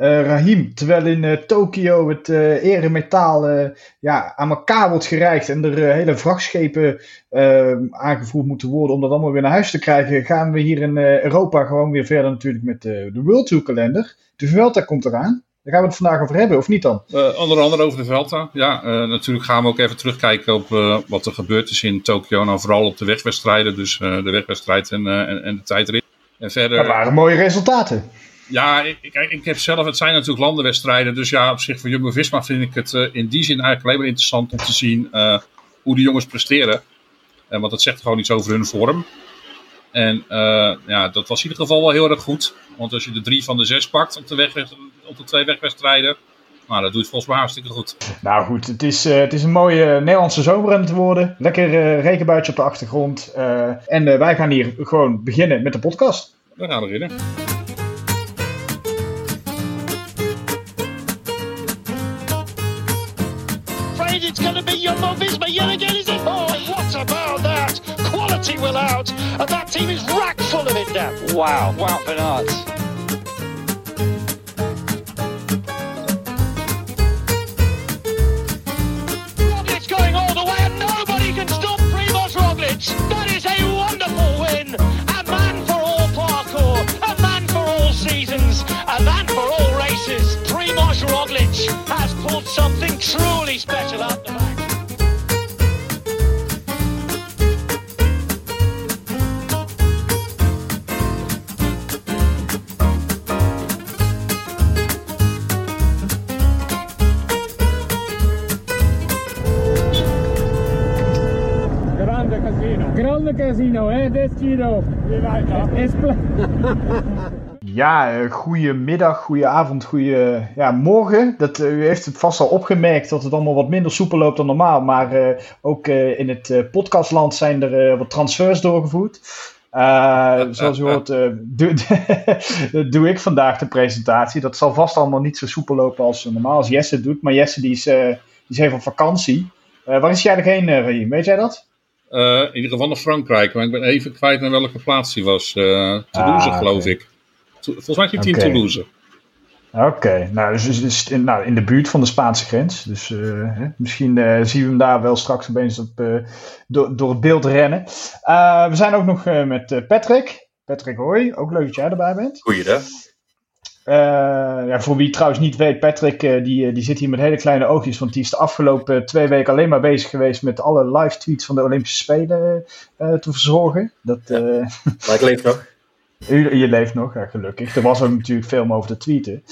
Uh, Rahim, terwijl in uh, Tokio het uh, eremetaal ja, aan elkaar wordt gereikt en er hele vrachtschepen aangevoerd moeten worden om dat allemaal weer naar huis te krijgen, gaan we hier in Europa gewoon weer verder natuurlijk met de World Tour kalender. De Vuelta komt eraan. Daar gaan we het vandaag over hebben, of niet dan? onder andere over de Vuelta. Ja, natuurlijk gaan we ook even terugkijken op wat er gebeurd is in Tokio. Nou, vooral op de wegwedstrijden, dus de wegwedstrijd en, en, en de tijdrit. En verder... Dat waren mooie resultaten. Ja, ik, ik, heb zelf, het zijn natuurlijk landenwedstrijden. Dus ja, op zich voor Jumbo-Visma vind ik het uh, in die zin eigenlijk alleen maar interessant om te zien uh, hoe de jongens presteren. Uh, want dat zegt gewoon iets over hun vorm. En ja, dat was in ieder geval wel heel erg goed. Want als je de drie van de zes pakt op de, weg, op de twee wegwedstrijden, nou, dat doet volgens mij hartstikke goed. Nou goed, het is, het is een mooie Nederlandse zomer aan het worden. Lekker uh, regenbuitje op de achtergrond. en wij gaan hier gewoon beginnen met de podcast. We gaan beginnen. Jumbo Visma yet again, is it? Oh, what about that? Quality will out, and that team is rack full of it now. Wow, wow, Bernard. Going all the way, and nobody can stop Primoz Roglic. That is a wonderful win. A man for all parkour, a man for all seasons, a man for all races. Primoz Roglic has pulled something truly special out the back. Casino, hè, Destino. Ja, uh, goedemiddag, goedenavond, goede ja, morgen. Dat, uh, u heeft het vast al opgemerkt dat het allemaal wat minder soepel loopt dan normaal. Maar ook in het podcastland zijn er wat transfers doorgevoerd. zoals u hoort, doe, doe ik vandaag de presentatie. Dat zal vast allemaal niet zo soepel lopen als normaal als Jesse doet. Maar Jesse die is, die is even op vakantie. waar is jij heen, Weet jij dat? Uh, in ieder geval naar Frankrijk, maar ik ben even kwijt naar welke plaats hij was. Uh, Toulouse, ah, geloof ik. volgens mij zit hij in Toulouse. Oké, nou, dus, dus, dus in, nou, in de buurt van de Spaanse grens. Dus uh, hè, misschien zien we hem daar wel straks opeens op, door, door het beeld rennen. we zijn ook nog met Patrick. Patrick Hoi, ook leuk dat jij erbij bent. Goeiedag. Uh, ja, voor wie trouwens niet weet, Patrick uh, die, eh, die zit hier met hele kleine oogjes, want die is de afgelopen twee weken alleen maar bezig geweest met alle live tweets van de Olympische Spelen te verzorgen. Dat, ja, maar ik leef nog. U, je leeft nog, ja, gelukkig. Er was ook natuurlijk veel over te tweeten.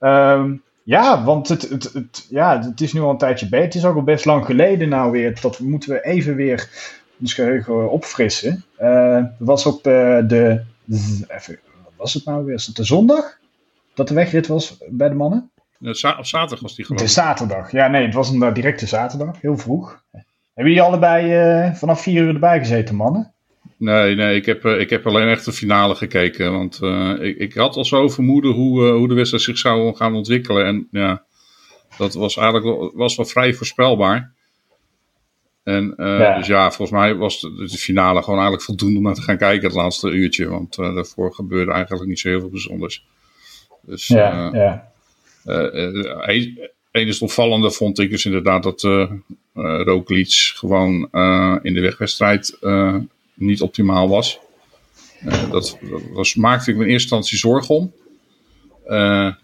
Um, ja, want het, het, het, ja, het is nu al een tijdje bij. Het is ook al best lang geleden nou weer. Dat moeten we even weer ons geheugen opfrissen. Uh, was op de. Even, wat was het nou weer? Was het de zondag? Dat de wegrit was bij de mannen? op zaterdag was die geloof De zaterdag, ja nee, het was een uh, directe zaterdag, heel vroeg. Hebben jullie allebei uh, vanaf vier uur erbij gezeten, mannen? Nee, nee, ik heb, uh, ik heb alleen echt de finale gekeken. Want ik, ik had al zo vermoeden hoe, hoe de wedstrijd zich zou gaan ontwikkelen. En ja, dat was eigenlijk wel, was wel vrij voorspelbaar. En ja. dus ja, volgens mij was de, de, finale gewoon eigenlijk voldoende om naar te gaan kijken het laatste uurtje. Want daarvoor gebeurde eigenlijk niet zo heel veel bijzonders. Dus, ja, uh, ja. Uh, enige opvallende vond ik dus inderdaad dat uh, Roglic gewoon in de wegwedstrijd niet optimaal was. dat, was, maakte ik me in eerste instantie zorgen om.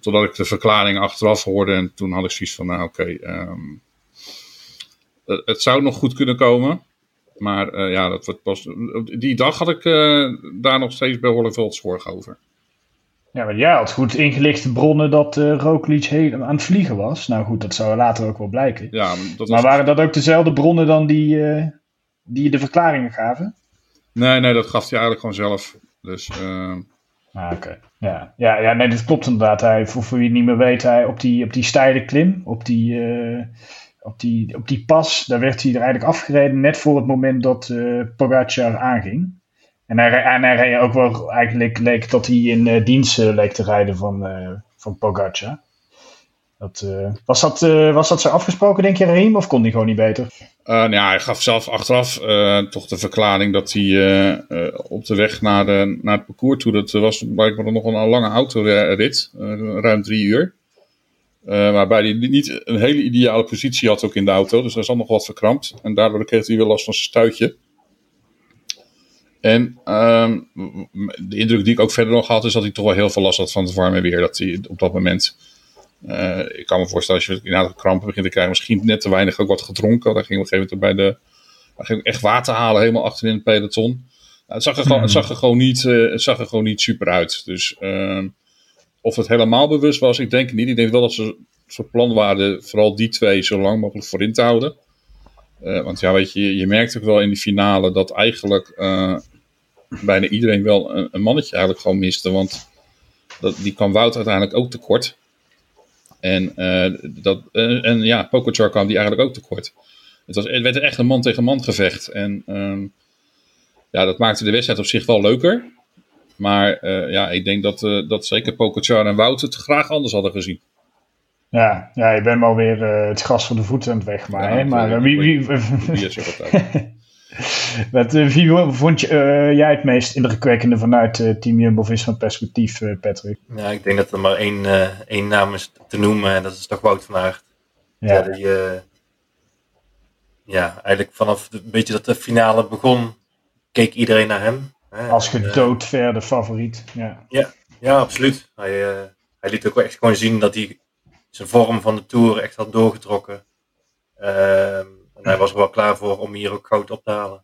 totdat ik de verklaring achteraf hoorde en toen had ik zoiets van, nou oké, okay, um, het zou nog goed kunnen komen. Maar ja, dat was, die dag had ik daar nog steeds behoorlijk veel zorgen over. Ja, maar jij had goed ingelichte bronnen dat uh, Roglic aan het vliegen was. Nou goed, dat zou later ook wel blijken. Ja, dat maar waren dat ook dezelfde bronnen dan die, uh, die de verklaringen gaven? Nee, nee, dat gaf hij eigenlijk gewoon zelf. Dus, uh... Ah, oké. Ja. Ja, ja, nee, dat klopt inderdaad. Hij, voor, voor wie het niet meer weet, hij op die, op die steile klim, op die, op, die, op die pas, daar werd hij er eigenlijk afgereden net voor het moment dat Pogacar aanging. En hij, en hij reed ook wel, eigenlijk leek dat hij in uh, dienst uh, leek te rijden van, uh, van Pogacar. Dat, was, dat, was dat zo afgesproken, denk je, Rahim? Of kon hij gewoon niet beter? Nou ja, hij gaf zelf achteraf toch de verklaring dat hij op de weg naar, de, naar het parcours toe, dat was blijkbaar nog een lange autorit, ruim drie uur. waarbij hij niet een hele ideale positie had ook in de auto, dus hij zat nog wat verkrampt. En daardoor kreeg hij weer last van zijn stuitje. En ehm, de indruk die ik ook verder nog had, is dat hij toch wel heel veel last had van het warme weer. Dat hij op dat moment uh, ik kan me voorstellen als je inderdaad krampen begint te krijgen, misschien net te weinig ook wat gedronken. Daar ging op een gegeven moment bij de. Daar ging echt water halen, helemaal achterin het peloton. Nou, het, zag er gewoon, het, zag er gewoon niet, uh, het zag er gewoon niet super uit. Dus uh, of het helemaal bewust was, ik denk niet. Ik denk wel dat ze van plan waren, vooral die twee, zo lang mogelijk voorin te houden. Uh, want ja, weet je, je merkt ook wel in de finale dat eigenlijk bijna iedereen wel een, een, mannetje eigenlijk gewoon miste. Want dat, die kwam Wout uiteindelijk ook tekort. En, uh, dat, en ja, Pokerchar kwam die eigenlijk ook tekort. Het, was, het werd echt een man tegen man gevecht. En um, ja, dat maakte de wedstrijd op zich wel leuker. Maar ja, ik denk dat, dat zeker Pokerchar en Wout het graag anders hadden gezien. Ja, ja je bent maar weer het gras van de voeten aan het weg. Maar, ja, hè? maar wie, wie, wie is er uh, wie vond je, uh, jij het meest indrukwekkende vanuit uh, Team Jumbo-Visma perspectief, Patrick? Ja, ik denk dat er maar één, één naam is te noemen en dat is toch Wout van Aert. Ja. Die, ja, eigenlijk vanaf een beetje dat de finale begon, keek iedereen naar hem. Hè, Als gedoodverde favoriet, ja. Ja, ja absoluut. Hij, hij liet ook wel echt gewoon zien dat hij zijn vorm van de Tour echt had doorgetrokken. Ehm, en hij was er wel klaar voor om hier ook goud op te halen.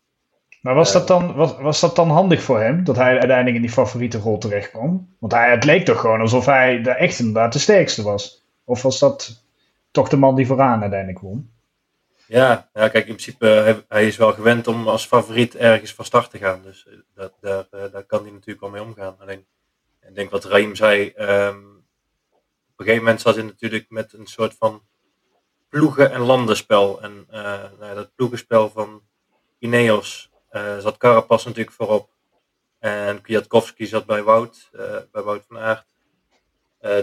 Maar was, dat dan, was, was dat dan handig voor hem, dat hij uiteindelijk in die favoriete rol terecht kwam? Want hij, het leek toch gewoon alsof hij de echt inderdaad de sterkste was. Of was dat toch de man die vooraan uiteindelijk won? Ja, ja kijk, in principe, hij, hij is wel gewend om als favoriet ergens van start te gaan. Dus eh, dat, daar, eh, daar kan hij natuurlijk wel mee omgaan. Alleen, ik denk wat Raim zei, um, op een gegeven moment zat hij natuurlijk met een soort van ploegen- en landenspel. En uh, nou, dat ploegenspel van Ineos uh, zat Carapaz natuurlijk voorop. En Kwiatkowski zat bij Wout, uh, bij Wout van Aert.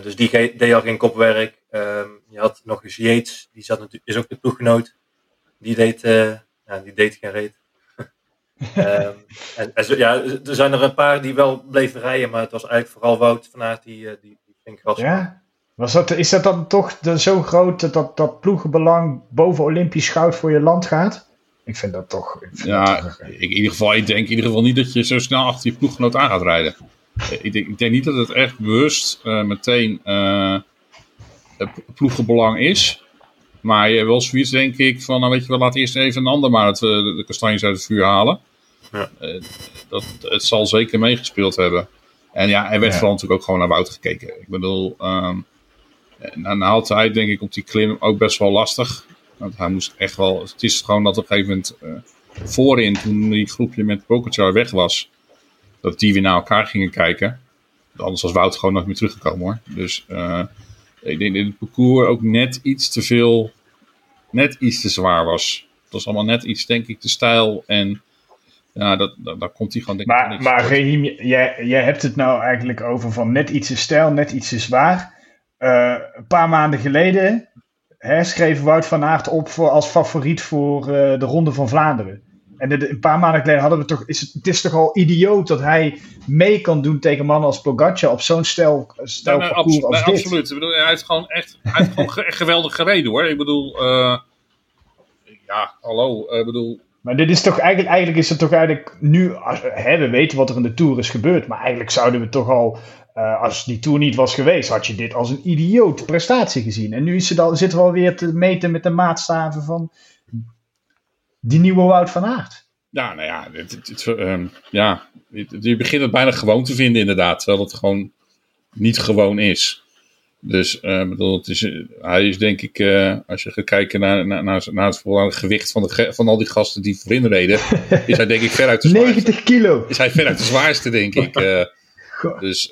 dus die deed al geen kopwerk. Um, je had nog eens Yates, die zat natuurlijk, is ook de ploeggenoot. Die deed, ja, die deed geen reet. um, en, en, ja, er zijn er een paar die wel bleven rijden, maar het was eigenlijk vooral Wout van Aert die, die, die ging. Ja? Was dat, is dat dan toch de, zo groot dat, dat ploegenbelang boven Olympisch goud voor je land gaat? Ik vind dat toch. ja, ik, in ieder geval, ik denk in ieder geval niet dat je zo snel achter je ploeggenoot aan gaat rijden. Ik denk, ik denk niet dat het echt bewust uh, meteen uh, ploegenbelang is. Maar je wel zoiets, denk ik, van nou weet je wel, laat eerst even een ander maar het, de, de kastanjes uit het vuur halen. Ja. Uh, dat, het zal zeker meegespeeld hebben. En ja, er werd ja. vooral natuurlijk ook gewoon naar Wout gekeken. Ik bedoel, um, nou, nou had hij denk ik op die klim ook best wel lastig. Want hij moest echt wel. Het is gewoon dat op een gegeven moment uh, voorin, toen die groepje met Pokerchar weg was, dat die weer naar elkaar gingen kijken. Anders was Wout gewoon nog meer teruggekomen hoor. Dus uh, ik denk dat het parcours ook net iets te veel, net iets te zwaar was. Het was allemaal net iets, denk ik, te stijl. En ja, dat, dat, daar komt hij gewoon denk maar, ik Maar Rahim, jij, jij hebt het nou eigenlijk over van net iets te stijl, net iets te zwaar. Uh, een paar maanden geleden hè, schreef Wout van Aert op voor, als favoriet voor uh, de Ronde van Vlaanderen. En de, een paar maanden geleden hadden we toch. Is het, het is toch al idioot dat hij mee kan doen tegen mannen als Pogacar op zo'n nee, nee, parcours als nee, dit. Absoluut. Ik bedoel, hij heeft gewoon echt, hij heeft gewoon echt geweldig gereden hoor. Ik bedoel, uh, ja, hallo. Ik bedoel, maar dit is toch eigenlijk, eigenlijk is het toch eigenlijk nu, hè, we weten wat er in de Tour is gebeurd, maar eigenlijk zouden we toch al, uh, als die Tour niet was geweest, had je dit als een idioot prestatie gezien. En nu is het al, zitten we alweer te meten met de maatstaven van die nieuwe Wout van Aert. Ja, nou ja, het, het, het, um, ja, je begint het bijna gewoon te vinden inderdaad, terwijl het gewoon niet gewoon is. Dus uh, bedoel, het is, hij is denk ik, uh, als je gaat kijken naar, naar, naar, naar het, het gewicht van, de, van al die gasten die voorin reden, is hij denk ik veruit de zwaarste. 90 kilo! Is hij veruit de zwaarste, denk ik. Dus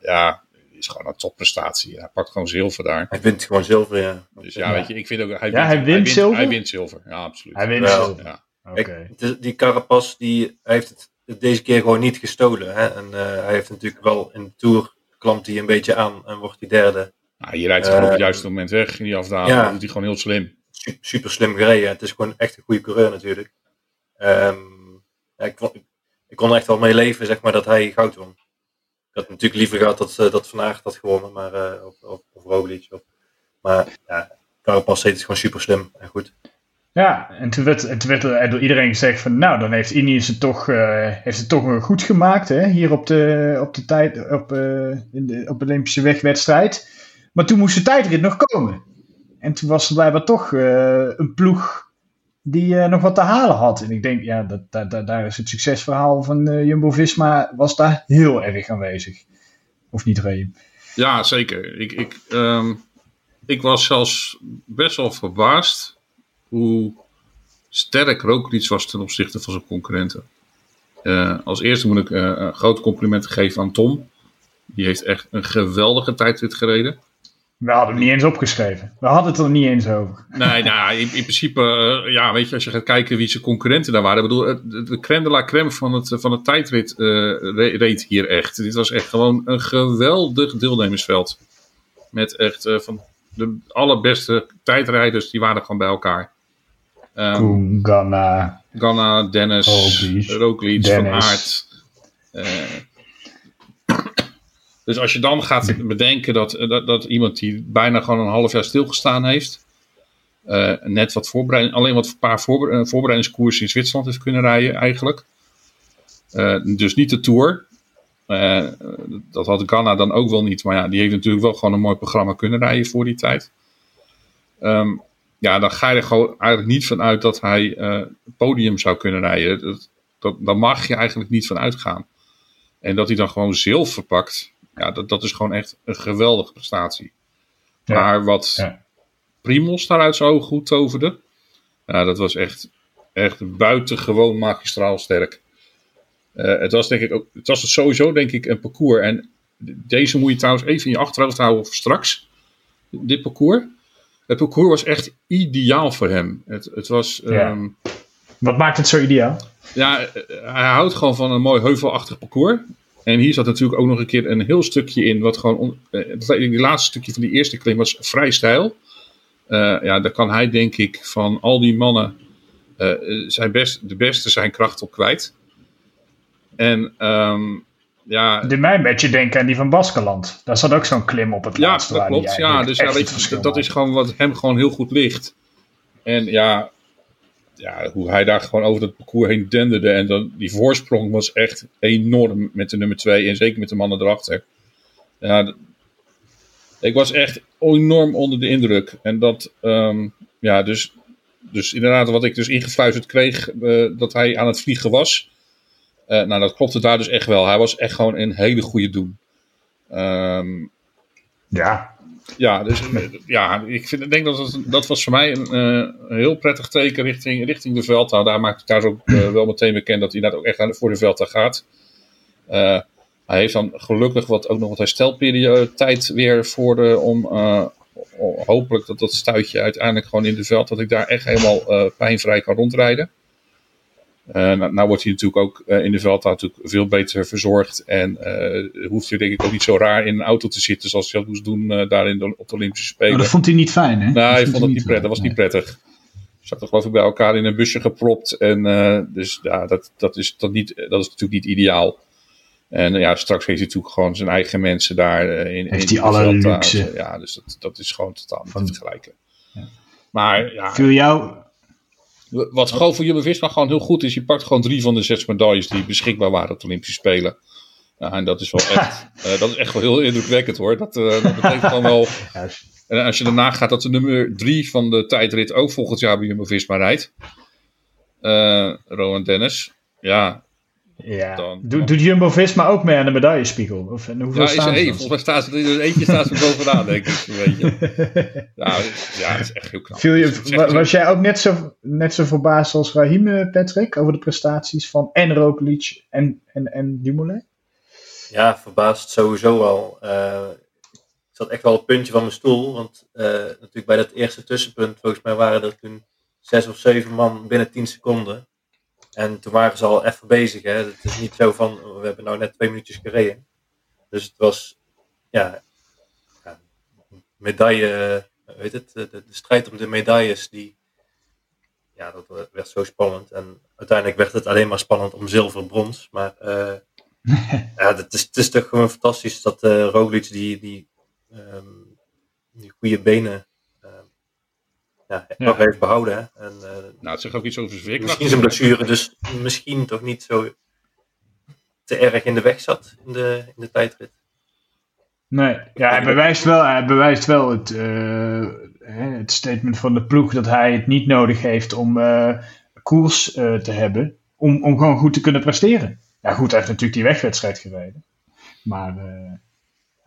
ja, is gewoon een topprestatie. Hij pakt gewoon zilver daar. Hij wint gewoon zilver, ja. Dus ja, ja. weet je, ik vind ook... Hij ja, wint, hij wint hij zilver? Hij wint zilver, ja, absoluut. Hij wint zilver. Ja. Okay. Die Carapaz, die heeft het deze keer gewoon niet gestolen. Hè? En hij heeft natuurlijk wel in de Tour klampt hij een beetje aan en wordt hij derde. Nou, je rijdt gewoon uh, op het juiste moment weg in die afdaling. Ja. Dat doet hij gewoon heel slim. super, super slim gereden. Het is gewoon echt een goede coureur natuurlijk. Ehm, ja, ik, kon, ik kon er echt wel mee leven, zeg maar, dat hij goud won. Had natuurlijk liever gehad dat, uh, dat Van Aert had gewonnen, maar, uh, of, of, of maar ja, Carapaz deed het gewoon super slim en goed. Ja, en toen werd, toen werd er door iedereen gezegd van, nou, dan heeft Ineos het toch, uh, heeft het toch goed gemaakt, hè, hier op de, op de tijd, op, uh, in de, op de Olympische wegwedstrijd. Maar toen moest de tijdrit nog komen. En toen was er blijkbaar toch een ploeg die nog wat te halen had. En ik denk, ja, dat, daar is het succesverhaal van Jumbo-Visma, was daar heel erg aanwezig. Of niet, Reem? Ja, zeker. Ik, ik, um, ik was zelfs best wel verbaasd hoe sterk Roglic was ten opzichte van zijn concurrenten. Uh, als eerste moet ik een groot compliment geven aan Tom. Die heeft echt een geweldige tijdrit gereden. We hadden hem niet eens opgeschreven. We hadden het er niet eens over. Nee, nou, in, in principe, uh, ja, weet je, als je gaat kijken wie zijn concurrenten daar waren. Ik bedoel, de crème de la crème van het, van het tijdrit reed hier echt. Dit was echt gewoon een geweldig deelnemersveld. Met echt van de allerbeste tijdrijders, die waren gewoon bij elkaar. Um, Koen, Ganna. Ganna, Dennis, Roglic, Van Aert. Dus als je dan gaat bedenken dat, dat, dat, iemand die bijna gewoon een half jaar stilgestaan heeft, uh, net wat voorbereiding, alleen wat een paar voorbe voorbereidingskoersen in Zwitserland heeft kunnen rijden eigenlijk. Uh, dus niet de Tour. dat had Ganna dan ook wel niet, maar ja, die heeft natuurlijk wel gewoon een mooi programma kunnen rijden voor die tijd. Um, ja, dan ga je er gewoon eigenlijk niet van uit dat hij podium zou kunnen rijden. Dat, dat, daar mag je eigenlijk niet van uitgaan. En dat hij dan gewoon zilver pakt, ja, dat, dat is gewoon echt een geweldige prestatie. Ja. Maar wat ja. Primos daaruit zo goed toverde, ja, dat was echt, echt buitengewoon magistraal sterk. Uh, het was denk ik ook, het was sowieso denk ik een parcours. En deze moet je trouwens even in je achterhoofd houden voor straks. Dit parcours het parcours was echt ideaal voor hem. Het, het was. Ja. Um, Wat maakt het zo ideaal? Ja, hij houdt gewoon van een mooi heuvelachtig parcours. En hier zat natuurlijk ook nog een keer een heel stukje in, wat gewoon. On, die laatste stukje van die eerste klim was vrij stijl. Uh, ja, daar kan hij, denk ik, van al die mannen. Uh, zijn best, de beste zijn kracht op kwijt. En um, ja. De mij een beetje denken aan die van Baskeland. Daar zat ook zo'n klim op het ja, laatste. Dat klopt. Ja, dus ja, weet je, dat is gewoon wat hem gewoon heel goed ligt. En ja, ja, hoe hij daar gewoon over het parcours heen denderde. En dan, die voorsprong was echt enorm met de nummer 2. En zeker met de mannen erachter. Ja, ik was echt enorm onder de indruk. En dat, um, ja, dus, dus inderdaad, wat ik dus ingefluisterd kreeg, uh, dat hij aan het vliegen was. Uh, nou, dat klopte daar dus echt wel. Hij was echt gewoon een hele goede doen. Um, ja. Ja, dus ja, ik vind, denk dat dat was voor mij een, uh, een heel prettig teken richting, richting de Velta. Daar maakt hij daar ook uh, wel meteen bekend dat hij daar ook echt voor de Velta gaat. Uh, hij heeft dan gelukkig wat, ook nog wat herstelperiode tijd weer voor de, om hopelijk dat dat stuitje uiteindelijk gewoon in de veld, dat ik daar echt helemaal pijnvrij kan rondrijden. Uh, nou, nou, wordt hij natuurlijk ook uh, in de veld natuurlijk veel beter verzorgd. En uh, hoeft hij denk ik ook niet zo raar in een auto te zitten zoals hij dat moest doen daar in de, op de Olympische Spelen. Maar dat vond hij niet fijn, hè? Nou, hij vond het niet prettig. Dat was niet prettig. Zat er geloof ik bij elkaar in een busje gepropt. En dus ja, dat, dat, is, dat, niet, dat is natuurlijk niet ideaal. En ja, straks heeft hij natuurlijk gewoon zijn eigen mensen daar. in, heeft hij alle luxe. Ja, dus dat, dat is gewoon totaal niet te vergelijken. Ja. Maar ja. Viel jou wat gewoon voor Jumbo-Visma gewoon heel goed is, je pakt gewoon drie van de zes medailles die beschikbaar waren op de Olympische Spelen. Ja, en dat is wel echt, uh, dat is echt wel heel indrukwekkend hoor. Dat, uh, dat betekent gewoon wel. En als je daarna gaat dat de nummer drie van de tijdrit ook volgend jaar bij Jumbo-Visma rijdt. Uh, Rowan Dennis. Ja, ja. Dan, Doet, doet Jumbo-Visma ook mee aan de medaillespiegel? Of, en hoeveel ja, is er één. Volgens mij staat er eentje staat er bovenaan, denk ik. Weet je. Ja, ja, dat is echt heel knap. Je, was, was jij ook net zo, net zo verbaasd als Rahim, Patrick, over de prestaties van en Roglic en, en, en Dumoulin? Ja, verbaasd sowieso al. Uh, ik zat echt wel op het puntje van mijn stoel, want uh, natuurlijk bij dat eerste tussenpunt, volgens mij waren er toen zes of zeven man binnen tien seconden. En toen waren ze al even bezig. Hè. Het is niet zo van, we hebben nou net twee minuutjes gereden. Dus het was, ja, ja medaille, weet het, de, de, strijd om de medailles, die, ja, dat werd zo spannend. En uiteindelijk werd het alleen maar spannend om zilver, brons. Maar ja, het is, het is toch gewoon fantastisch dat uh, Roglic die, die, um, die goede benen ja, nog heeft behouden. En, uh, nou, het zegt ook iets over zijn veerkracht. Misschien zijn blessure, dus misschien toch niet zo te erg in de weg zat in de, in de tijdrit. Nee, ja, hij bewijst wel, hij bewijst wel het, uh, het statement van de ploeg dat hij het niet nodig heeft om uh, koers te hebben. Om, om gewoon goed te kunnen presteren. Ja, goed, hij heeft natuurlijk die wegwedstrijd gereden. Maar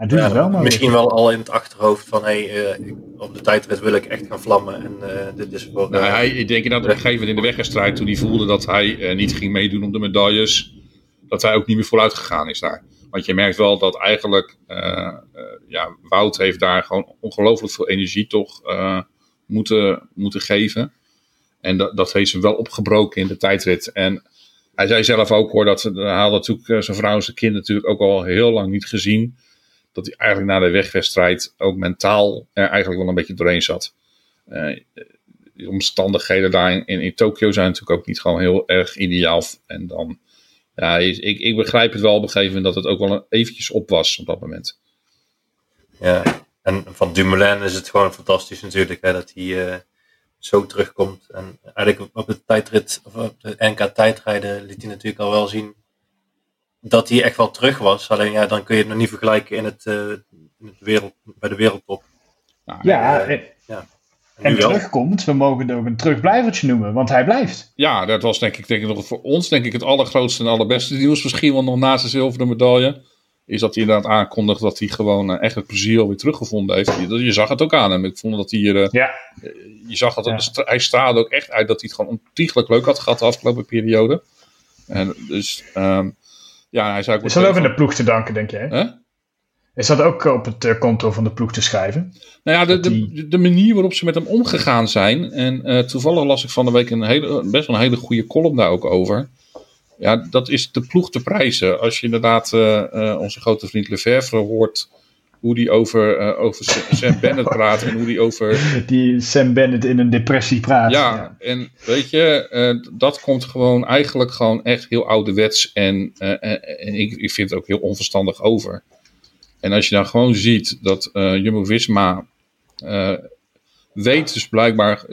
hij doet ja, het wel. Maar misschien wel al in het achterhoofd van hey, op de tijdrit wil ik echt gaan vlammen. En dit is voor. Nou, hij, ik denk dat op een gegeven moment in de wegwedstrijd, toen hij voelde dat hij niet ging meedoen om de medailles, dat hij ook niet meer vooruit gegaan is daar. Want je merkt wel dat eigenlijk, uh, uh, ja, Wout heeft daar gewoon ongelooflijk veel energie toch uh, moeten, moeten geven. En dat, dat heeft ze wel opgebroken in de tijdrit. En hij zei zelf ook hoor, dat hij had natuurlijk zijn vrouw en zijn kind natuurlijk ook al heel lang niet gezien. Dat hij eigenlijk na de wegwedstrijd ook mentaal er eigenlijk wel een beetje doorheen zat. de omstandigheden daar in, in, in Tokio zijn natuurlijk ook niet gewoon heel erg ideaal. En dan ja, ik, ik begrijp het wel op een gegeven moment dat het ook wel eventjes op was op dat moment. Ja, en van Dumoulin is het gewoon fantastisch natuurlijk dat hij uh, zo terugkomt. En eigenlijk op de tijdrit, of op de NK tijdrijden liet hij natuurlijk al wel zien dat hij echt wel terug was. Alleen ja, dan kun je het nog niet vergelijken in het, uh, in het wereld, bij de wereldtop. Nou, ja, uh, ja. En, terugkomt, we mogen het ook een terugblijvertje noemen, want hij blijft. Ja, dat was denk ik, denk ik nog voor ons denk ik het allergrootste en allerbeste nieuws. Misschien wel nog naast de zilveren medaille. Is dat hij inderdaad aankondigt dat hij gewoon echt het plezier alweer teruggevonden heeft. Je, je zag het ook aan hem. Ik vond dat hij hier. Uh, ja. Je zag dat ja. hij straalde ook echt uit dat hij het gewoon ontiegelijk leuk had gehad de afgelopen periode. En dus um, ja, hij zou ook. Is dat ook de ploeg te danken, denk jij? Huh? Is dat ook op het konto van de ploeg te schrijven? Nou ja, de, de, de, manier waarop ze met hem omgegaan zijn. En uh, toevallig las ik van de week een hele, best wel een hele goede column daar ook over. Ja, dat is de ploeg te prijzen. Als je inderdaad uh, onze grote vriend Lefevre hoort. Hoe die over, over Sam Bennett praat en hoe die over. Die Sam Bennett in een depressie praat. Ja, ja. en weet je, dat komt gewoon eigenlijk gewoon echt heel ouderwets. En, en ik, ik vind het ook heel onverstandig over. En als je dan gewoon ziet dat Jumbo-Visma weet dus blijkbaar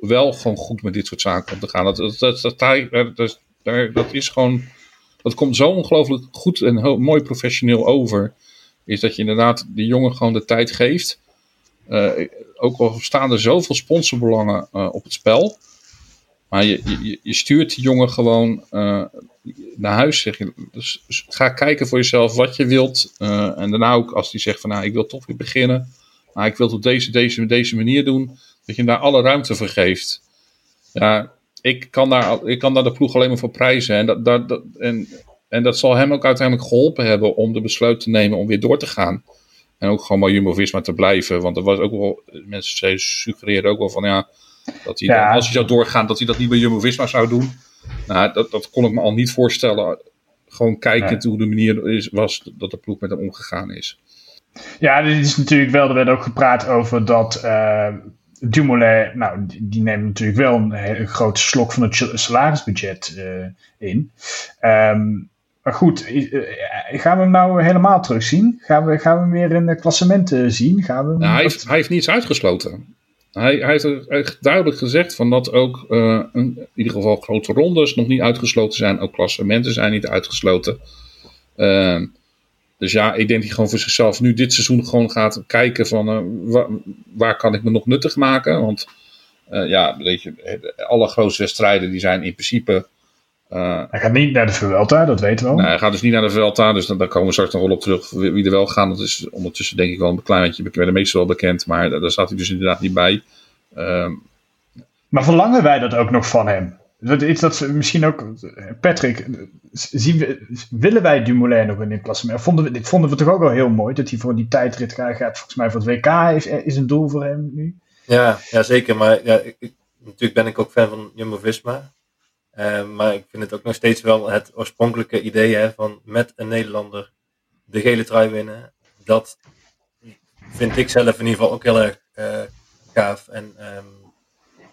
wel gewoon goed met dit soort zaken om te gaan. Dat, dat, dat, dat, dat, dat is gewoon, dat komt zo ongelooflijk goed en heel, mooi professioneel over. Is dat je inderdaad die jongen gewoon de tijd geeft. Uh, ook al staan er zoveel sponsorbelangen uh, op het spel. Maar je, je, je stuurt die jongen gewoon uh, naar huis. Zeg je. Dus ga kijken voor jezelf wat je wilt. En daarna ook als die zegt van nou, ik wil toch weer beginnen. Maar ik wil het op deze, deze, deze manier doen. Dat je hem daar alle ruimte voor geeft. Ja, ik kan daar, ik kan daar de ploeg alleen maar voor prijzen. En dat, dat, dat, en, en dat zal hem ook uiteindelijk geholpen hebben om de besluit te nemen om weer door te gaan. En ook gewoon bij Jumbo-Visma te blijven. Want er was ook wel, mensen suggereerden ook wel van ja dat hij dan, als hij zou doorgaan, dat hij dat niet bij Jumbo-Visma zou doen. Nou, dat, dat kon ik me al niet voorstellen. Gewoon kijkend hoe de manier is, was dat de ploeg met hem omgegaan is. Ja, dit is natuurlijk wel, er werd ook gepraat over dat uh, Dumoulin, nou, die, die neemt natuurlijk wel een, grote slok van het salarisbudget uh, in. Um, maar goed, uh, gaan we hem nou helemaal terugzien? Gaan we, gaan we hem weer in de klassementen zien? Gaan we nou, hij, heeft, hij heeft niets uitgesloten. Hij, hij heeft echt duidelijk gezegd van dat ook uh, in ieder geval grote rondes nog niet uitgesloten zijn. Ook klassementen zijn niet uitgesloten. Uh, dus ja, ik denk dat hij gewoon voor zichzelf nu dit seizoen gewoon gaat kijken van uh, waar, waar, kan ik me nog nuttig maken. Want ja, weet je, alle grootste wedstrijden die zijn in principe... hij gaat niet naar de Vuelta, dat weten we al. Nee, hij gaat dus niet naar de Vuelta, dus dan, daar komen we straks nog wel op terug wie er wel gaan. Dat is ondertussen denk ik wel een klein beetje bij de meesten wel bekend, maar daar, daar staat hij dus inderdaad niet bij. Um, maar verlangen wij dat ook nog van hem? Dat is dat misschien ook, Patrick, zien we, willen wij Dumoulin nog in dit klassement? Vonden we, dit vonden we toch ook wel heel mooi, dat hij voor die tijdrit gaat, volgens mij voor het WK is, is een doel voor hem nu. Ja, ja zeker, maar ja, ik, natuurlijk ben ik ook fan van Jumbo-Visma. Uh, maar ik vind het ook nog steeds wel het oorspronkelijke idee hè, van met een Nederlander de gele trui winnen. Dat vind ik zelf in ieder geval ook heel erg uh, gaaf. En um,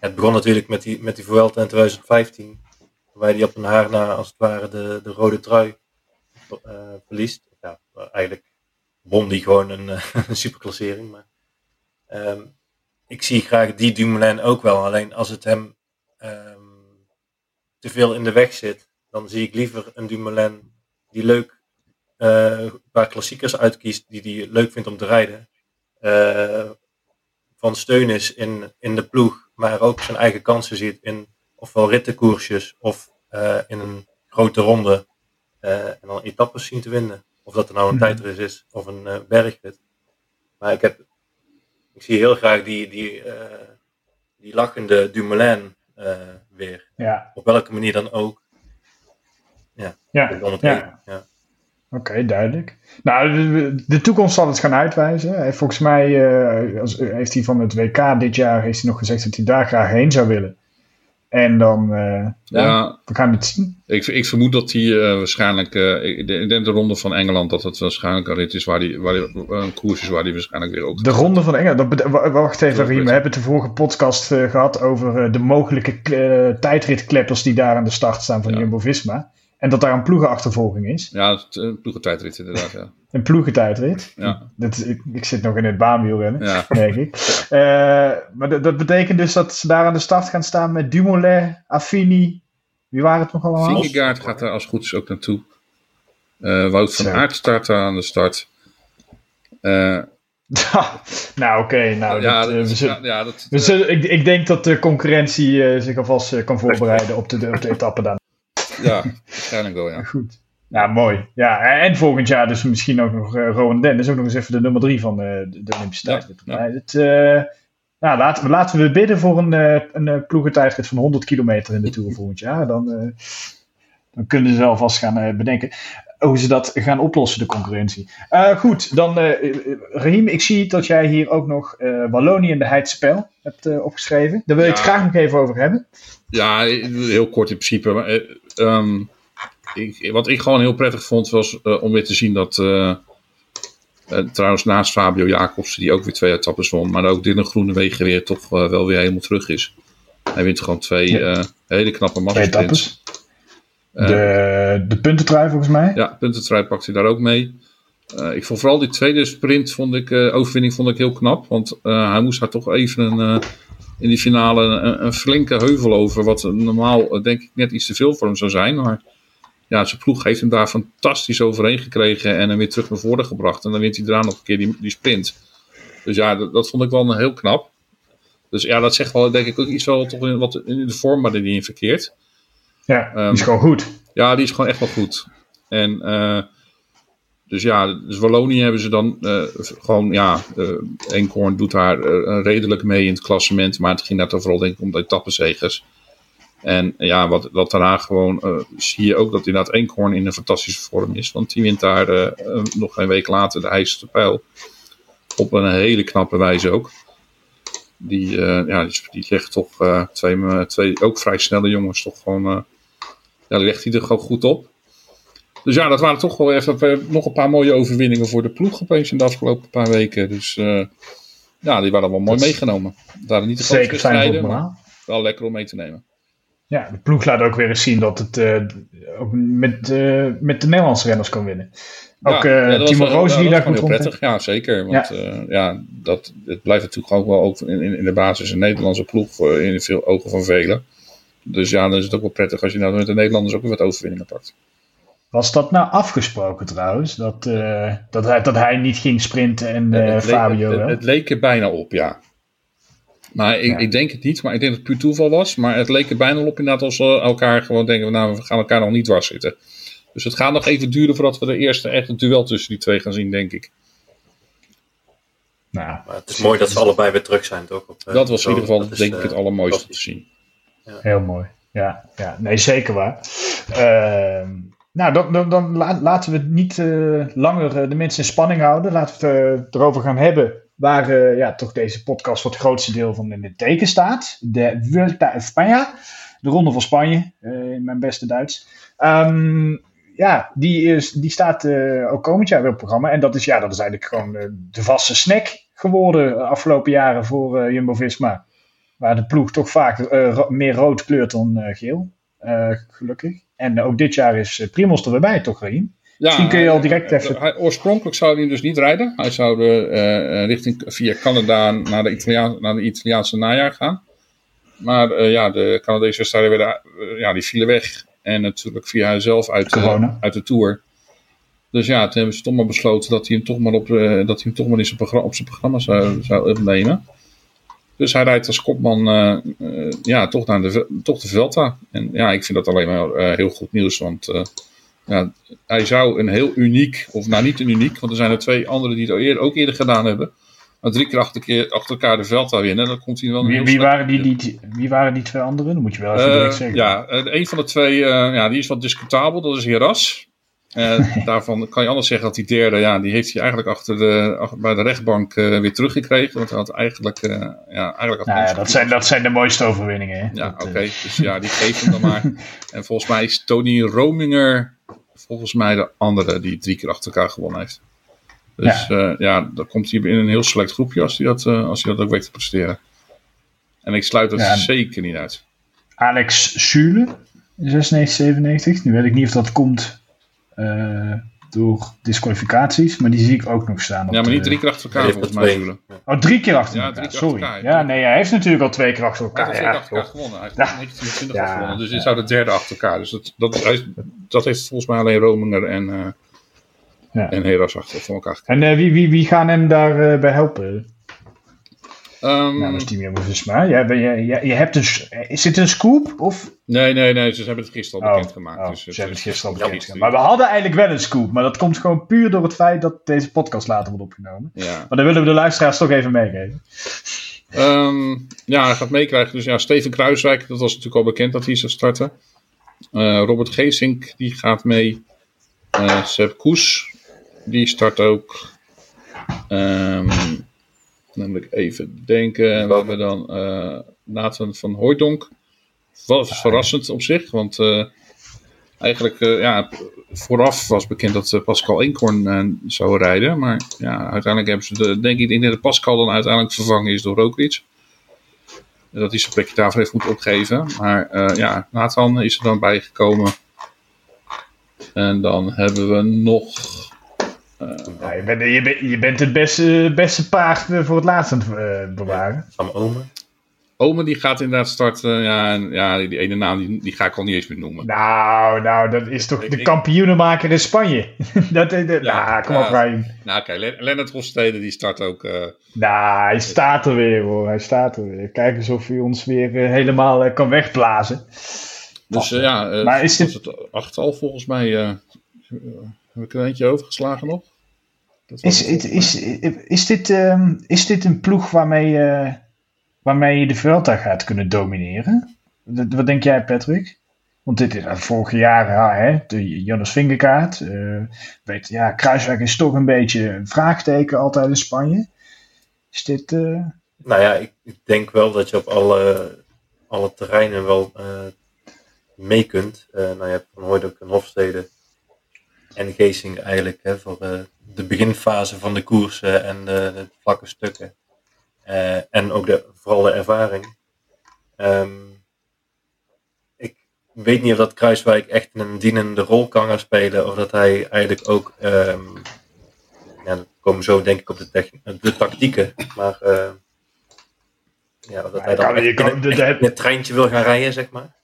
het begon natuurlijk met die, met die Vuelta in 2015. Waarbij die op een haar na, als het ware, de, de rode trui uh, verliest. Ja, eigenlijk won die gewoon een, een superklassering. Maar um, ik zie graag die Dumoulin ook wel. Alleen als het hem um, te veel in de weg zit, dan zie ik liever een Dumoulin die leuk uh, een paar klassiekers uitkiest die hij leuk vindt om te rijden. Uh, van steun is in, in de ploeg, maar ook zijn eigen kansen ziet in ofwel rittenkoersjes of uh, in een grote ronde. en dan etappes zien te winnen. Of dat er nou een mhm. tijdrit is of een bergrit. Maar ik heb ik zie heel graag die, die, die lachende Dumoulin weer. Ja. Op welke manier dan ook. Ja, ja. ja. ja. Oké, duidelijk. Nou, de, de, toekomst zal het gaan uitwijzen. Volgens mij uh, heeft hij van het WK dit jaar heeft hij nog gezegd dat hij daar graag heen zou willen. En dan uh, ja, we gaan het zien. Ik, ik vermoed dat hij uh, waarschijnlijk, uh, ik denk de ronde van Engeland, dat het waarschijnlijk een rit is waar die, waar die, een koers is waar hij waarschijnlijk weer ook. De ronde van Engeland, dat, wacht even, Riem, we hebben het de vorige podcast gehad over de mogelijke tijdritkleppers die daar aan de start staan van ja. Jumbo Visma. En dat daar een ploegenachtervolging is. Ja, een ploegentijdrit inderdaad, ja. Een ploegentijdrit? Ja. Dat, ik, ik zit nog in het baanwielrennen, ja. denk ik. Uh, maar dat betekent dus dat ze daar aan de start gaan staan met Dumoulin, Affini. Wie waren het nog allemaal? Vingegaard gaat daar als goed is ook naartoe. Uh, Wout van Aert start aan de start. Uh, nou, oké. nou, ja, dat, ja, ja, dat, ik, ik, denk dat de concurrentie zich alvast kan voorbereiden op de, op de etappe dan. Ja, waarschijnlijk wel, ja. Goed. Ja, mooi. Ja, en volgend jaar dus misschien ook nog uh, Rowan Dennis, ook nog eens even de nummer drie van uh, de Olympische tijdrit. Ja, Het, uh, nou, laten, we, laten we bidden voor een, een ploegentijdrit van 100 kilometer in de Tour volgend jaar. Dan, dan kunnen ze alvast gaan bedenken hoe ze dat gaan oplossen, de concurrentie. goed, dan Rahim, ik zie dat jij hier ook nog Wallonië en de Heidspel hebt opgeschreven. Daar wil je het graag nog even over hebben. Ja, heel kort in principe. Maar, um, ik, wat ik gewoon heel prettig vond was uh, om weer te zien dat. Uh, uh, trouwens, naast Fabio Jacobsen, die ook weer twee etappes won, maar ook Dylan Groenewegen weer toch wel weer helemaal terug is. Hij wint gewoon twee ja. hele knappe massasprints. de, de puntentrui volgens mij? Ja, puntentrui pakt hij daar ook mee. Ik vond vooral die tweede sprint, vond ik, overwinning vond ik heel knap. Want hij moest daar toch even een, in die finale een, een, flinke heuvel over. Wat normaal denk ik net iets te veel voor hem zou zijn. Maar ja, zijn ploeg heeft hem daar fantastisch overheen gekregen en hem weer terug naar voren gebracht. En dan wint hij daarna nog een keer die, die sprint. Dus ja, dat, dat vond ik wel heel knap. Dus ja, dat zegt wel, denk ik, ook iets wel toch in, wat in de vorm waar hij in verkeert. Ja, die is ehm, gewoon goed. Ja, die is gewoon echt wel goed. En dus ja, dus Wallonië hebben ze dan uh, gewoon, ja, uh, Eenkorn doet daar redelijk mee in het klassement. Maar het ging daar toch vooral denk ik om de etappenzegers. En ja, wat, wat daarna gewoon zie je ook dat inderdaad Eenkhoorn in een fantastische vorm is. Want die wint daar nog een week later de IJzerste pijl. Op een hele knappe wijze ook. Die, ja, die, die legt toch twee, twee ook vrij snelle jongens toch gewoon... ja, legt hij er gewoon goed op. Dus ja, dat waren toch wel even nog een paar mooie overwinningen voor de ploeg opeens in de afgelopen paar weken. Dus ja, die waren wel mooi meegenomen. Daar niet de Zeker zijn maar wel lekker om mee te nemen. Ja, de ploeg laat ook weer eens zien dat het uh, ook met, uh, met de Nederlandse renners kan winnen. Ook ja, Timo Roos die daar goed heel prettig. Ja, zeker. Want ja. ja, dat, het blijft natuurlijk gewoon wel ook in, in, de basis een Nederlandse ploeg voor, in veel ogen van velen. Dus ja, dan is het ook wel prettig als je nou met de Nederlanders ook weer wat overwinningen pakt. Was dat nou afgesproken trouwens? Dat, dat, hij, dat hij niet ging sprinten en het Fabio het, het, leek er bijna op, ja. Maar ik, ik, denk het niet, maar ik denk dat het puur toeval was. Maar het leek er bijna op inderdaad als we elkaar gewoon denken, nou we gaan elkaar nog niet dwars zitten. Dus het gaat nog even duren voordat we de eerste echt een duel tussen die twee gaan zien, denk ik. Nou, maar het is mooi dat ze allebei weer terug zijn, toch? Op, uh, dat was in ieder geval, denk ik, het eh, allermooiste te zien. Ja. Heel mooi. Ja, ja, nee, zeker waar. Uh, nou, dan, dan, laten we niet uh, langer de mensen in spanning houden. Laten we het erover gaan hebben Waar ja, toch deze podcast voor het grootste deel van in het teken staat. De Vuelta a España. De Ronde van Spanje, in mijn beste Duits. Um, ja, die, is, die staat ook komend jaar weer op programma. En dat is, ja, dat is eigenlijk gewoon de vaste snack geworden de afgelopen jaren voor Jumbo-Visma. waar de ploeg toch vaak eh, meer rood kleurt dan eh, geel. Eh, gelukkig. En ook dit jaar is uh, Primos er weer bij, toch, Rahim? Ja, Misschien kun je al direct even... hij- oorspronkelijk zou hij dus niet rijden. Hij zou de, eh, eh, richting via Canada naar de, Italiaan, naar de Italiaanse najaar gaan. Maar eh, ja, de Canadese wedstrijden werden, eh, ja, die vielen weg. En natuurlijk via hij zelf uit, de- uit de Tour. Dus ja, toen hebben ze toch maar besloten dat hij hem toch maar, op, eh, dat hij hem toch maar in zijn programma, op zijn programma zou, zou opnemen. Dus hij rijdt als kopman eh, eh, ja, toch, naar de, toch de Velta. En ja, ik vind dat alleen maar eh, heel goed nieuws. Want ja, hij zou een heel uniek, of nou niet een uniek, want er zijn er twee anderen die het al eerder, ook eerder gedaan hebben. Maar drie keer achter, keer achter elkaar de Velta winnen, dan komt hij wel Wie, wie, waren die, die, wie waren die twee anderen? Dat moet je wel even direct Eh, zeggen. ja, een van de twee, ja, die is wat discutabel, dat is Heras. Eh, daarvan kan je anders zeggen dat die derde, ja, die heeft hij eigenlijk achter de, bij de rechtbank eh, weer teruggekregen. Want hij had eigenlijk, eh, ja, eigenlijk had Nou ja, dat, zijn, dat zijn de mooiste overwinningen. Hè? Ja, oké. Dus ja, die geeft hem dan maar. En volgens mij is Tony Rominger volgens mij de andere die drie keer achter elkaar gewonnen heeft. Dus ja, ja dan komt hij in een heel select groepje als hij dat, als hij dat ook weet te presteren. En ik sluit dat Ja. zeker niet uit. Alex Sule in 96, 97. Nu weet ik niet of dat komt door disqualificaties, maar die zie ik ook nog staan. op Ja, maar niet drie keer achter elkaar Hij heeft volgens mij. Oh, drie keer achter Ja, elkaar, drie keer sorry. achter elkaar. Ja, nee, hij heeft natuurlijk al twee keer achter Hij elkaar. heeft Ja, twee keer achter elkaar gewonnen. Hij heeft 1920 Ja. gewonnen. Dus dit zou de derde achter elkaar. Dus dat, dat, hij- dat heeft volgens mij alleen Rominger en, eh Ja. en Heras achter voor elkaar. En eh, wie, wie, wie gaan hem daarbij bij helpen? Ehm, Nou, dat is Visma. Ja, ben je, je, je hebt een, s- is dit een scoop? Of? nee, nee, nee. Ze hebben het gisteren al Oh, bekendgemaakt. oh, dus ze hebben het gisteren al bekendgemaakt. Maar we hadden eigenlijk wel een scoop. Maar dat komt gewoon puur door het feit dat deze podcast later wordt opgenomen. Ja. Maar dan willen we de luisteraars toch even meegeven. Ehm, ja, hij gaat meekrijgen. Dus ja, Steven Kruiswijk, dat was natuurlijk al bekend dat hij zou starten. Eh, Robert Geesink, die gaat mee. Eh Seb Koes, die start ook. Ehm, ik even denken. We hebben dan eh, Nathan van Hooijdonk. Was verrassend op zich, want eh, eigenlijk eh, ja, vooraf was bekend dat Pascal Eenkorn eh, zou rijden. Maar ja, uiteindelijk hebben ze de, denk ik, dat Pascal dan uiteindelijk vervangen is door Roglic. En Dat hij zijn plekje daarvoor heeft moeten opgeven. Maar ja, Nathan is er dan bijgekomen. En dan hebben we nog... Ja, je, bent, je, bent, je bent het beste, beste paard eh, voor het laatst aan het eh, bewaren. Omen. Ome die gaat inderdaad starten. Ja, en, ja die, die ene naam die, die ga ik al niet eens meer noemen. Nou, nou, dat is toch Ik- de ik- kampioenenmaker in Spanje. dat, dat, Ja, nou, kom op. Ryan. Nou oké, Le- Lennart Hofstede die start ook... eh, Nou, hij staat er weer hoor. Hij staat er weer. Kijk eens of hij ons weer eh, helemaal eh, kan wegblazen. Dus eh, ja, eh, Maar is dit- het achttal volgens mij. Eh, heb ik er eentje overgeslagen nog? Dat Is, het is, is, is, dit, ehm, is dit een ploeg waarmee, eh, waarmee je de Vuelta gaat kunnen domineren? Wat, wat denk jij, Patrick? Want dit is uh, vorige jaar, ja, hè, de Jonas Vingerkaart. eh, weet, ja, Kruiswijk is toch een beetje een vraagteken altijd in Spanje. Is dit... eh, Nou ja, ik, ik denk wel dat je op alle, alle terreinen wel eh, mee kunt. Eh, nou, je hebt Van Hooydonk en Hofstede en Geesing eigenlijk hè, voor eh, de beginfase van de koersen en de, de vlakke stukken. Eh, en ook de, vooral de ervaring. Ehm, ik weet niet of dat Kruiswijk echt een dienende rol kan gaan spelen. Of dat hij eigenlijk ook... ja, dan komen zo denk ik op de, de tactieken. Maar eh, ja, dat hij dan kan- echt kan- in, de- echt de- in het treintje wil gaan rijden, zeg maar.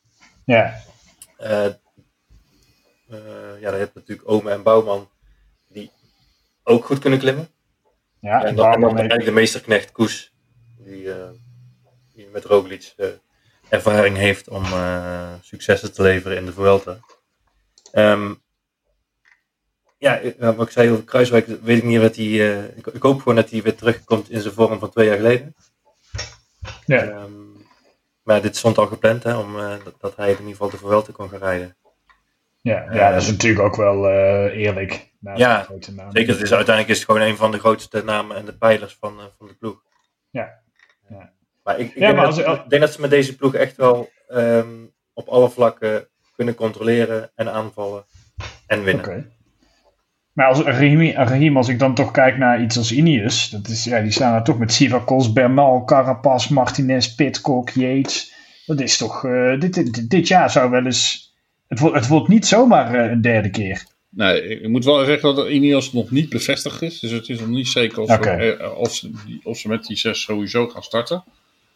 ja, eh, ja, dan heb je natuurlijk Ome en Bouwman die ook goed kunnen klimmen. ja, en dan, en dan heeft- de meesterknecht Koes, die, eh, die met Roglic eh, ervaring heeft om successen te leveren in de Vuelta. Ehm, ja, wat ik zei over Kruiswijk, weet ik niet wat hij. ik, ik hoop gewoon dat hij weer terugkomt in zijn vorm van twee jaar geleden. ja. Ehm, maar dit stond al gepland, hè, om, dat, dat hij in ieder geval de Vuelta kon gaan rijden. Ja, ja, dat is natuurlijk ook wel eh, eerlijk. Ja, de grote namen. Zeker, is, uiteindelijk is het gewoon een van de grootste namen en de pijlers van, eh, van de ploeg. Ja. Ja. Maar ik, ik, Ja, denk maar dat, als- ik denk dat ze met deze ploeg echt wel ehm, op alle vlakken kunnen controleren en aanvallen en winnen. Maar als Rahim, als ik dan toch kijk naar iets als Ineos, dat is, ja, die staan daar toch met Sivakos, Bernal, Carapaz, Martinez, Pitcock, Yates. Dat is toch, uh, dit, dit, jaar zou wel eens, het, wordt, het wordt niet zomaar uh, een derde keer. Nee, ik moet wel zeggen dat Ineos nog niet bevestigd is. Dus het is nog niet zeker of, okay. ze, of, ze, of ze met die zes sowieso gaan starten.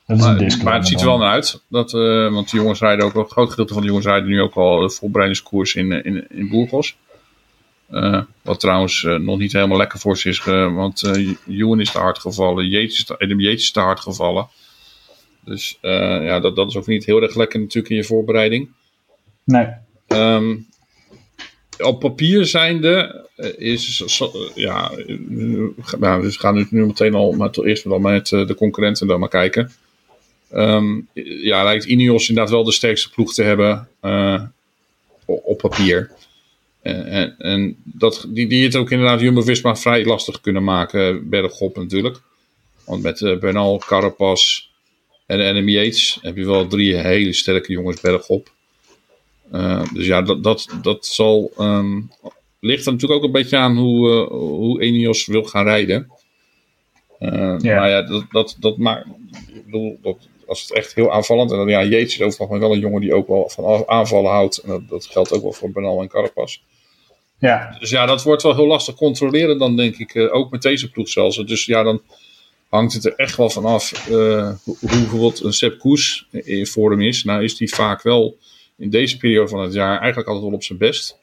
Dat is maar, een maar het ziet er wel naar uit. Dat, uh, want de jongens rijden ook, een groot gedeelte van de jongens rijden nu ook al de voorbereidingskoers in, in, in Burgos. Uh, wat trouwens uh, nog niet helemaal lekker voor ze is, want uh, is te hard gevallen, Yates is te, Adam Yates is te hard gevallen. Dus ja, dat, dat is ook niet heel erg lekker natuurlijk in je voorbereiding. Nee. Um, op papier zijnde is, ja, nou, dus we gaan nu, meteen al, maar eerst met de concurrenten dan maar kijken. Um, ja, lijkt Ineos inderdaad wel de sterkste ploeg te hebben op papier. En, en dat, die, die het ook inderdaad Jumbo-Visma vrij lastig kunnen maken, bergop natuurlijk. Want met uh, Bernal, Carapaz en Adam heb je wel drie hele sterke jongens bergop. Uh, dus ja, dat, dat, dat zal, um, ligt er natuurlijk ook een beetje aan hoe, uh, hoe Enios wil gaan rijden. Ja. Maar ja, dat, dat, dat maakt, ik bedoel, dat, als het echt heel aanvallend, en dan ja, Yates is overigens wel een jongen die ook wel van aanvallen houdt. En dat, dat geldt ook wel voor Bernal en Carapaz. Ja. Dus ja, dat wordt wel heel lastig controleren dan, denk ik. Ook met deze ploeg zelfs. Dus ja, dan hangt het er echt wel vanaf uh, hoe bijvoorbeeld een Sepp Koes in vorm is. Nou is die vaak wel in deze periode van het jaar eigenlijk altijd wel op zijn best.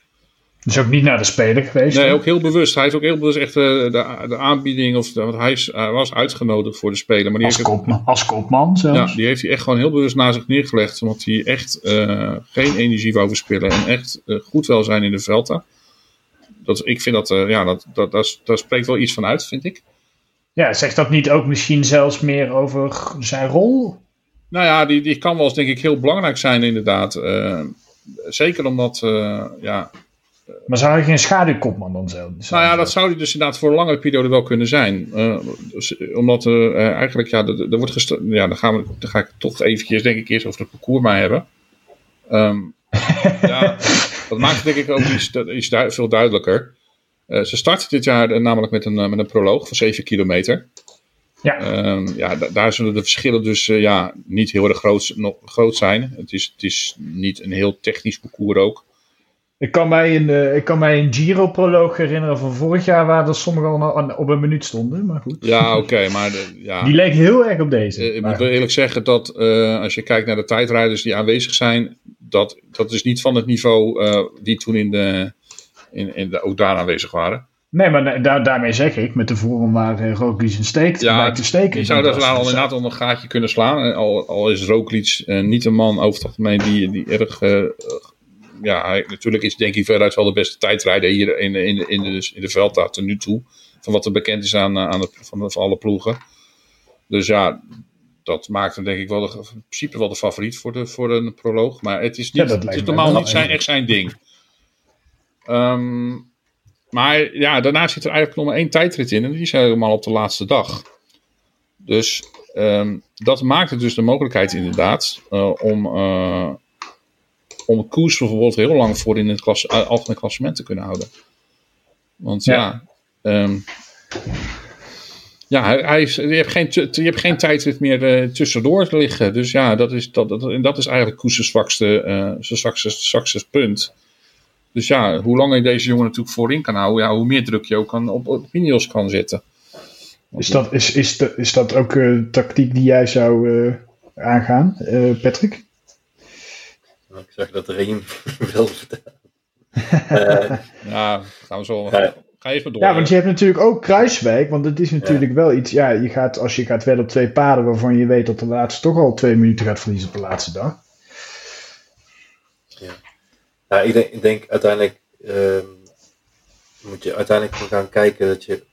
Dus ook niet naar de speler geweest? Nee, ook heel bewust. Hij heeft ook heel bewust echt uh, de, de aanbieding, of want hij, is, was uitgenodigd voor de speler. Maar die als, heeft koopman, als koopman zelfs? Ja, die heeft hij echt gewoon heel bewust naar zich neergelegd. Omdat hij echt uh, geen energie wou verspillen en echt uh, goed wel zijn in de velden dat, ik vind dat, ja, dat, dat, dat, daar spreekt wel iets van uit, vind ik. Ja, zegt dat niet ook misschien zelfs meer over zijn rol? Nou ja, die, die kan wel eens denk ik heel belangrijk zijn inderdaad. Uh, zeker omdat, uh, ja... Maar zou hij geen schaduwkopman dan zijn? Nou ja, dat zou hij dus inderdaad voor een lange periode wel kunnen zijn. Dus, omdat eigenlijk, ja, er, wordt ja dan, gaan we, dan ga ik toch eventjes denk ik eerst over het parcours maar hebben. Um, ja, dat maakt denk ik ook iets, iets du veel duidelijker. Ze starten dit jaar namelijk met een, met een proloog van 7 kilometer. Ja, um, ja daar zullen de verschillen dus uh, ja, niet heel erg groot, nog, groot zijn. Het is, het is niet een heel technisch parcours ook. Ik kan mij een, uh, ik kan mij een Giro-proloog herinneren van vorig jaar, waar er sommigen al op een minuut stonden. Maar goed. Ja, oké. maar de, ja. Die leek heel erg op deze. ik moet eerlijk zeggen dat als je kijkt naar de tijdrijders die aanwezig zijn, dat, dat is niet van het niveau die toen in de, in, in de, ook daar aanwezig waren. Nee, maar daar, daarmee zeg ik, met de vorm waar uh, Roglic een steekt, ja, te steken. Je zou dat wel al inderdaad al een gaatje kunnen slaan. Al, al is Roglic uh, niet een man over het algemeen die, die erg... Uh, ja, hij, natuurlijk is denk ik veruit wel de beste tijdrijder hier in, in, in, de, in de Velta tot nu toe. Van wat er bekend is aan, aan de, van, van alle ploegen. Dus ja, dat maakt hem denk ik wel de, in principe wel de favoriet voor, de, voor een proloog. Maar het is, niet, het is normaal niet zijn, echt zijn ding. Um, maar ja, daarna zit er eigenlijk nog maar één tijdrit in. En die is helemaal op de laatste dag. Dus um, dat maakt het dus de mogelijkheid inderdaad uh, om, uh, om koers bijvoorbeeld heel lang voor in het klas, uh, algemeen klassement te kunnen houden. Want ja, ja um, ja, hij is, je, hebt geen, je hebt geen tijdrit meer tussendoor liggen. Dus ja, dat is, dat, dat, en dat is eigenlijk Koes' zwakste, zwakste, zwakste punt. Dus ja, hoe langer je deze jongen natuurlijk voorin kan houden, ja, hoe meer druk je ook kan, op, op Ineos kan zetten. Is dat, is, is, de, is dat ook uh, tactiek die jij zou uh, aangaan, uh, Patrick? Nou, ik zag dat Reem wil vertellen. ja, gaan we zo. Ga even door. Ja, want je hebt natuurlijk ook Kruiswijk. Want het is natuurlijk ja. wel iets. Ja, je gaat, als je gaat wel op twee paden waarvan je weet dat de laatste toch al twee minuten gaat verliezen op de laatste dag. Ja, ik, denk, uiteindelijk. Uh, moet je uiteindelijk gaan kijken dat je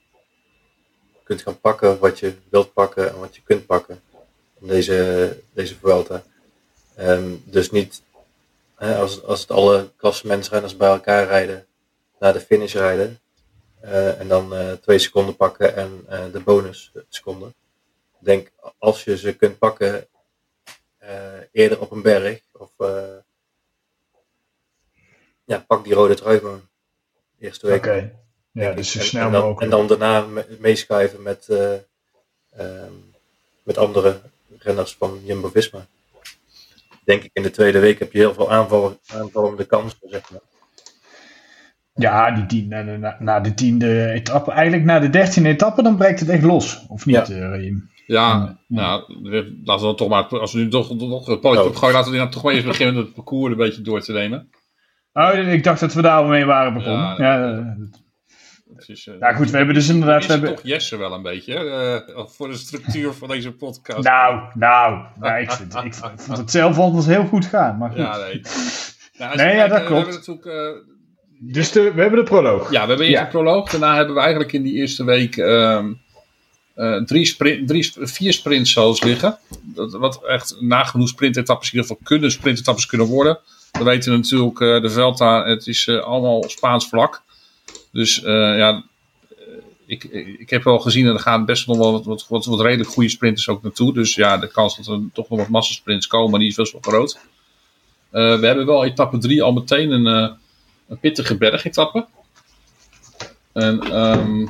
kunt gaan pakken wat je wilt pakken en wat je kunt pakken. In deze, deze Vuelta. Um, dus niet hè, als, als het alle klassementsrenners bij elkaar rijden, naar de finish rijden uh, en dan uh, twee seconden pakken en uh, de bonus seconden. Ik denk, als je ze kunt pakken eerder op een berg, of ja, pak die rode trui gewoon. Eerste week. Okay. Ja, dus zo En- snel en, dan, mogelijk. en dan daarna me- meeschuiven met, eh, ehm, met andere renners van Jumbo-Visma. Denk ik in de tweede week heb je heel veel aanvallen, aanvallende kansen, zeg maar. Ja, die tien, na, na, na de tiende etappe, eigenlijk na de dertiende etappe, dan breekt het echt los. Of niet, Ja. eh? Ja, nou, laten we dan toch maar, als we nu toch, toch het Oh. opgooien, laten we dan toch maar eens beginnen met het parcours een beetje door te nemen. Oh, ik dacht dat we daar al mee waren begonnen. Ja, Ja, ja. eh, is, Ja, goed, we hebben dus inderdaad- we hebben- toch Jesse wel een beetje, eh, voor de structuur van deze podcast. nou, nou, nou ik, vind, ik vond het zelf altijd heel goed gaan. Maar goed. Ja, nee. Nou, als Nee, je ja, dat klopt. We hebben natuurlijk, eh, Dus de, we hebben de proloog. Ja, we hebben eerst Ja. een proloog. Daarna hebben we eigenlijk in die eerste week ehm, eh, drie sprint, drie, vier sprints zoals liggen. Dat, wat echt nagenoeg sprintetappes in ieder geval kunnen sprintetappes kunnen worden. We weten natuurlijk, eh, de Velta, het is eh, allemaal Spaans vlak. Dus eh, ja, ik, ik heb wel gezien en er gaan best nog wel wat, wat, wat, redelijk goede sprinters ook naartoe. Dus ja, de kans dat er toch nog wat massasprints komen, die is best wel groot. We hebben wel etappe 3 al meteen een, eh, een pittige bergetappe. En ehm,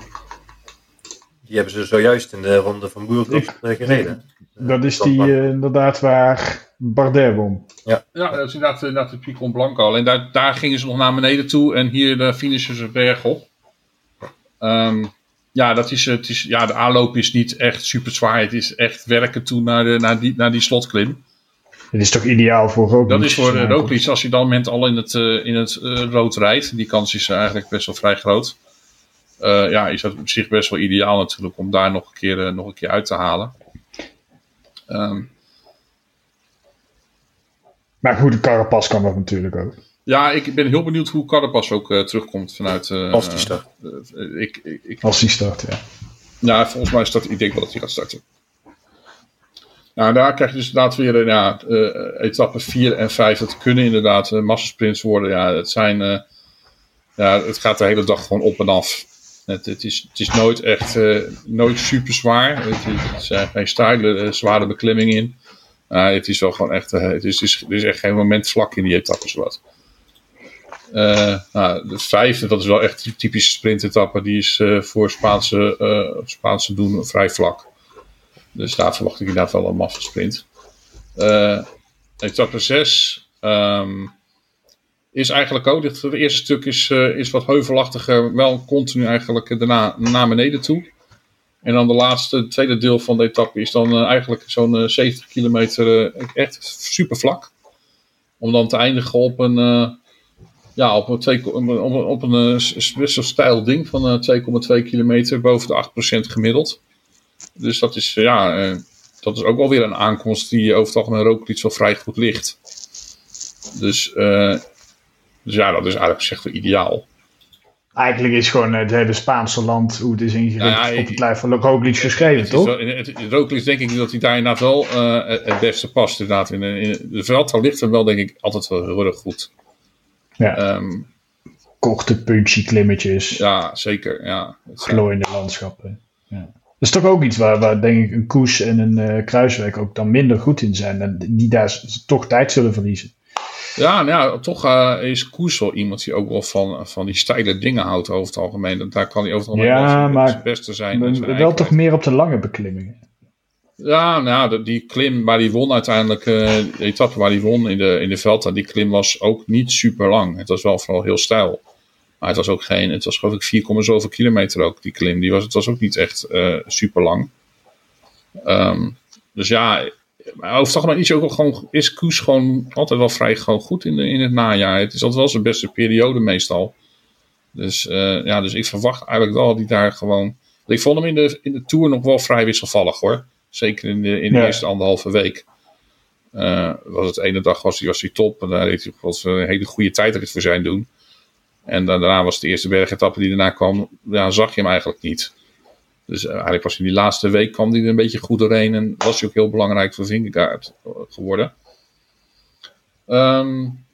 Die hebben ze zojuist in de ronde van Boerklof gereden. Dat is die eh, inderdaad waar Bardet won. ja, dat is inderdaad, inderdaad de Picon Blanco. Alleen daar, daar gingen ze nog naar beneden toe en hier de finishen ze berg op. Ehm, ja, dat is, het is, ja, de aanloop is niet echt super zwaar. Het is echt werken toe naar, de, naar, die, naar die slotklim. Dat is toch ideaal voor Roglic? Dat is voor Ja, Roglic, als hij dan moment al in het, eh, in het eh, rood rijdt. Die kans is eigenlijk best wel vrij groot. Eh, ja, is dat op zich best wel ideaal natuurlijk om daar nog een keer, eh, nog een keer uit te halen. Ehm, Maar goed, de Carapaz kan dat natuurlijk ook. ja, ik ben heel benieuwd hoe Carapaz ook eh, terugkomt vanuit... eh, Als die start. ik, ik, ik, Als hij start, ja. Ja, volgens mij start, ik denk wel dat hij gaat starten. Nou, daar krijg je dus inderdaad weer eh, ja, etappe 4 en 5. Dat kunnen inderdaad uh, massasprints worden. Ja, het, zijn, uh, ja, het gaat de hele dag gewoon op en af. Het, het, is, het is nooit echt uh, nooit super zwaar. Het zijn geen steile, zware beklimming in. het is wel gewoon echt. het, is, het, is, er is echt geen moment vlak in die etappes wat. Nou, de vijfde, dat is wel echt een typische sprintetappe. Die is voor Spaanse, Spaanse doen vrij vlak. Dus daar verwacht ik inderdaad wel een maffe sprint. etappe 6 um, is eigenlijk ook. Het eerste stuk is, is wat heuvelachtiger. Wel continu eigenlijk daarna naar beneden toe. En dan de laatste, het tweede deel van de etappe is dan eigenlijk zo'n 70 kilometer echt super vlak. Om dan te eindigen op een ja, op een, twee, op een, stijl ding van uh, 2,2 kilometer boven de 8% gemiddeld. Dus dat is, ja, dat is ook wel weer een aankomst die over het algemeen Roglic wel vrij goed ligt. Dus, uh, dus ja, dat is eigenlijk gezegd wel ideaal. Eigenlijk is gewoon het hele Spaanse land, hoe het is ingericht, ja, op het lijf van Roglic geschreven, het toch? Wel, het, Roglic denk ik dat hij daar inderdaad wel uh, het beste past. Inderdaad. In, in, de Vuelta ligt hem wel denk ik altijd wel heel erg goed. Ja. Um, Korte punchy klimmetjes. Ja, zeker. Ja. Glooiende landschappen. Ja. Dat is toch ook iets waar, waar denk ik een Koes en een uh, Kruiswijk ook dan minder goed in zijn. En die daar toch tijd zullen verliezen. Ja, nou ja, toch uh, is Koes wel iemand die ook wel van, van die steile dingen houdt over het algemeen. Daar kan hij over het algemeen ja, maar, zijn beste zijn. Maar, wel toch meer op de lange beklimmingen. Ja, nou, die klim waar hij won uiteindelijk, uh, de etappe waar hij won in de, in de Velta, die klim was ook niet super lang. Het was wel vooral heel stijl. Maar het was ook geen, het was geloof ik 4, zoveel kilometer ook, die klim. Die was, het was ook niet echt uh, super lang. Um, dus ja, maar over het algemeen is, ook gewoon, is Koes gewoon altijd wel vrij gewoon goed in, de, in het najaar. Het is altijd wel zijn beste periode meestal. Dus, uh, ja, dus ik verwacht eigenlijk wel dat hij daar gewoon... Ik vond hem in de, in de Tour nog wel vrij wisselvallig hoor. Zeker in de, in de ja. eerste anderhalve week. Uh, was het ene dag was hij, was hij top. En daar heeft hij was een hele goede tijdrit voor zijn doen. En daarna was de eerste bergetappe die daarna kwam. Ja, zag je hem eigenlijk niet. Dus uh, eigenlijk was in die laatste week kwam hij er een beetje goed doorheen. En was hij ook heel belangrijk voor Vingegaard geworden. Um,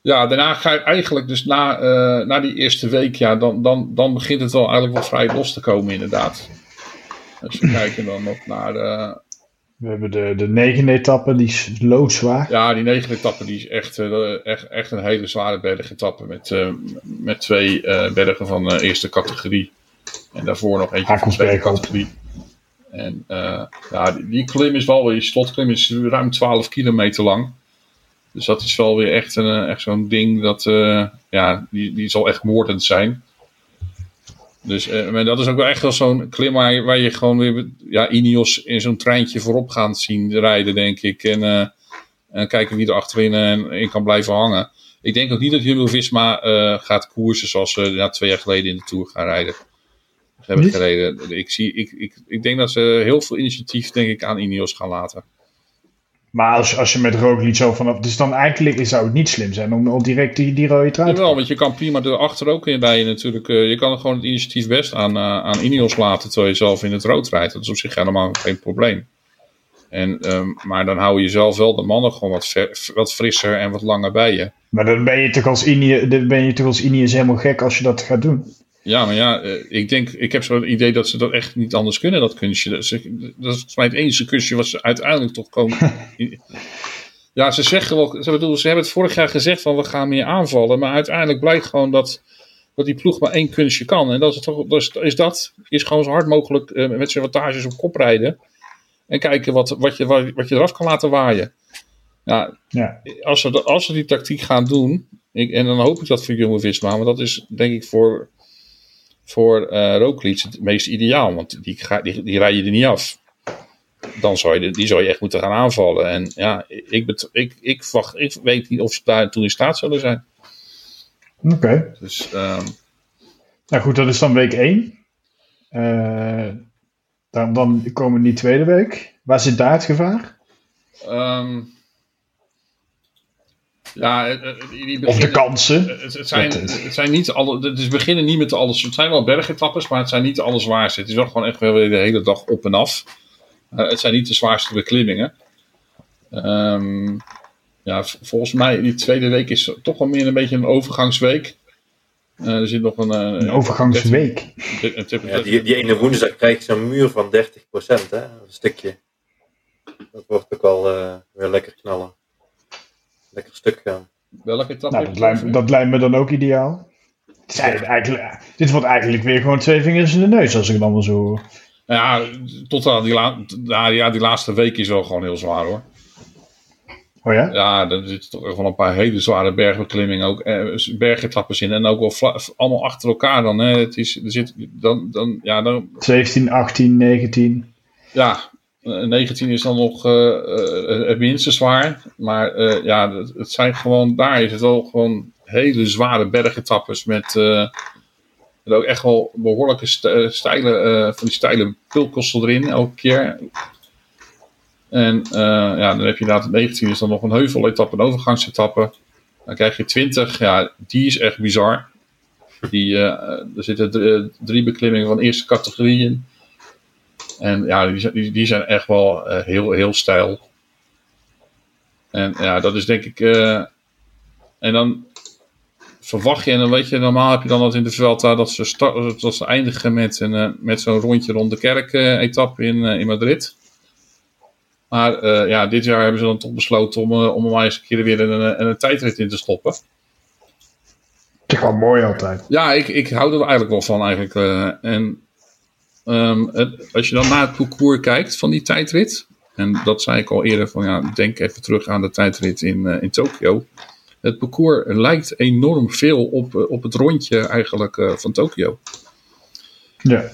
ja, daarna ga je eigenlijk dus na, uh, na die eerste week. Ja, dan, dan, dan begint het wel eigenlijk wel vrij los te komen inderdaad. Als we kijken dan nog naar de, We hebben de, de negende etappe, die is loodzwaar. Ja, die negende etappe die is echt, uh, echt, echt een hele zware bergetappe. Met, uh, met twee bergen van eerste categorie. En daarvoor nog eentje van tweede categorie. En ja, die, die, klim is wel weer, die slotklim is ruim 12 kilometer lang. Dus dat is wel weer echt, een, echt zo'n ding dat, ja, die, die zal echt moordend zijn. Dus uh, maar dat is ook wel echt wel zo'n klim waar, waar, je gewoon weer ja, Ineos in zo'n treintje voorop gaan zien rijden, denk ik. En, uh, en kijken wie er achterin uh, in kan blijven hangen. Ik denk ook niet dat Jumbo-Visma gaat koersen zoals ze ja, twee jaar geleden in de Tour gaan rijden. Hebben gereden. Ik, zie, ik, ik, ik denk dat ze heel veel initiatief denk ik, aan Ineos gaan laten. Maar als, als je met Roglic zo vanaf... Dus dan eigenlijk zou het niet slim zijn om, om direct die, die rode trui te Jawel, want je kan prima erachter ook in rijden natuurlijk. Uh, je kan gewoon het initiatief best aan, uh, aan Ineos laten terwijl je zelf in het rood rijdt. Dat is op zich helemaal geen probleem. En, um, maar dan hou je zelf wel de mannen gewoon wat, ver, wat frisser en wat langer bij je. Maar dan ben je toch als Ineos, ben je toch als Ineos helemaal gek als je dat gaat doen? Ja, maar ja, ik denk, ik heb zo'n idee dat ze dat echt niet anders kunnen, dat kunstje. Dat, dat is volgens mij het enige kunstje wat ze uiteindelijk toch komen. ja, ze zeggen wel, ze, bedoel, ze hebben het vorig jaar gezegd van we gaan meer aanvallen, maar uiteindelijk blijkt gewoon dat, dat die ploeg maar één kunstje kan. En dat is, toch, dat is, is dat, is gewoon zo hard mogelijk uh, met zijn wattages op kop rijden. En kijken wat, wat, je, wat, wat je eraf kan laten waaien. Ja, ja. Als, ze, als ze die tactiek gaan doen, ik, en dan hoop ik dat voor jonge Visma, maar dat is denk ik voor voor uh, Roglic het meest ideaal. Want die, die, die rij je er niet af. Dan zou je, die zou je echt moeten gaan aanvallen. En ja, ik, bet, ik, ik, wacht, ik weet niet of ze daar toen in staat zullen zijn. Oké. Okay. Dus, um, nou goed, dat is dan week 1. Uh, dan, dan komen die tweede week. Waar zit daar het gevaar? Um, ja, die of de kansen. Het, het, zijn, het zijn niet alle. Dus beginnen niet met alles. Het zijn wel bergetappes, maar het zijn niet alle zwaarste. Het is wel gewoon echt wel de hele dag op en af. Uh, het zijn niet de zwaarste beklimmingen. Um, ja, volgens mij die tweede week is toch wel meer een beetje een overgangsweek. Uh, er zit nog een. Uh, een overgangsweek. ja, die, die ene woensdag krijg je zo'n muur van 30%, hè? Een stukje. Dat wordt ook al weer lekker knallen lekker stuk gaan. Welke etappe? Nou, dat, lijkt, dat lijkt me dan ook ideaal. Eigenlijk, dit wordt eigenlijk weer gewoon twee vingers in de neus, als ik dan wel zo. Ja, tot aan die, la ja, die laatste week is wel gewoon heel zwaar hoor. Oh ja? Ja, er zitten toch wel een paar hele zware bergbeklimmingen, ook eh, bergetappes in. En ook wel allemaal achter elkaar dan. Hè. Het is, er zit, dan, dan, ja, dan... 17, 18, 19. Ja, 19 is dan nog uh, het minste zwaar. Maar uh, ja, het, zijn gewoon, daar is het wel gewoon hele zware bergetappes met, ook echt wel behoorlijke steile, van die steile pulkosten erin elke keer. En ja, dan heb je inderdaad 19 is dan nog een heuveletappe, een overgangsetappe. Dan krijg je 20, ja, die is echt bizar. Die, er zitten drie beklimmingen van eerste categorie in. En ja, die, die zijn echt wel uh, heel, heel stijl. En ja, dat is denk ik. Uh, en dan verwacht je, en dan weet je, normaal heb je dan dat in de Vuelta dat ze, start, dat ze eindigen met, een, uh, met zo'n rondje rond de kerk-etappe in, in Madrid. Maar ja, dit jaar hebben ze dan toch besloten om, om er maar eens een keer weer een, een, een tijdrit in te stoppen. Het is wel mooi altijd. Ja, ik, ik hou er eigenlijk wel van eigenlijk. en Um, als je dan naar het parcours kijkt van die tijdrit. En dat zei ik al eerder van ja, denk even terug aan de tijdrit in, uh, in Tokio. Het parcours lijkt enorm veel op, uh, op het rondje eigenlijk uh, van Tokio. Ja.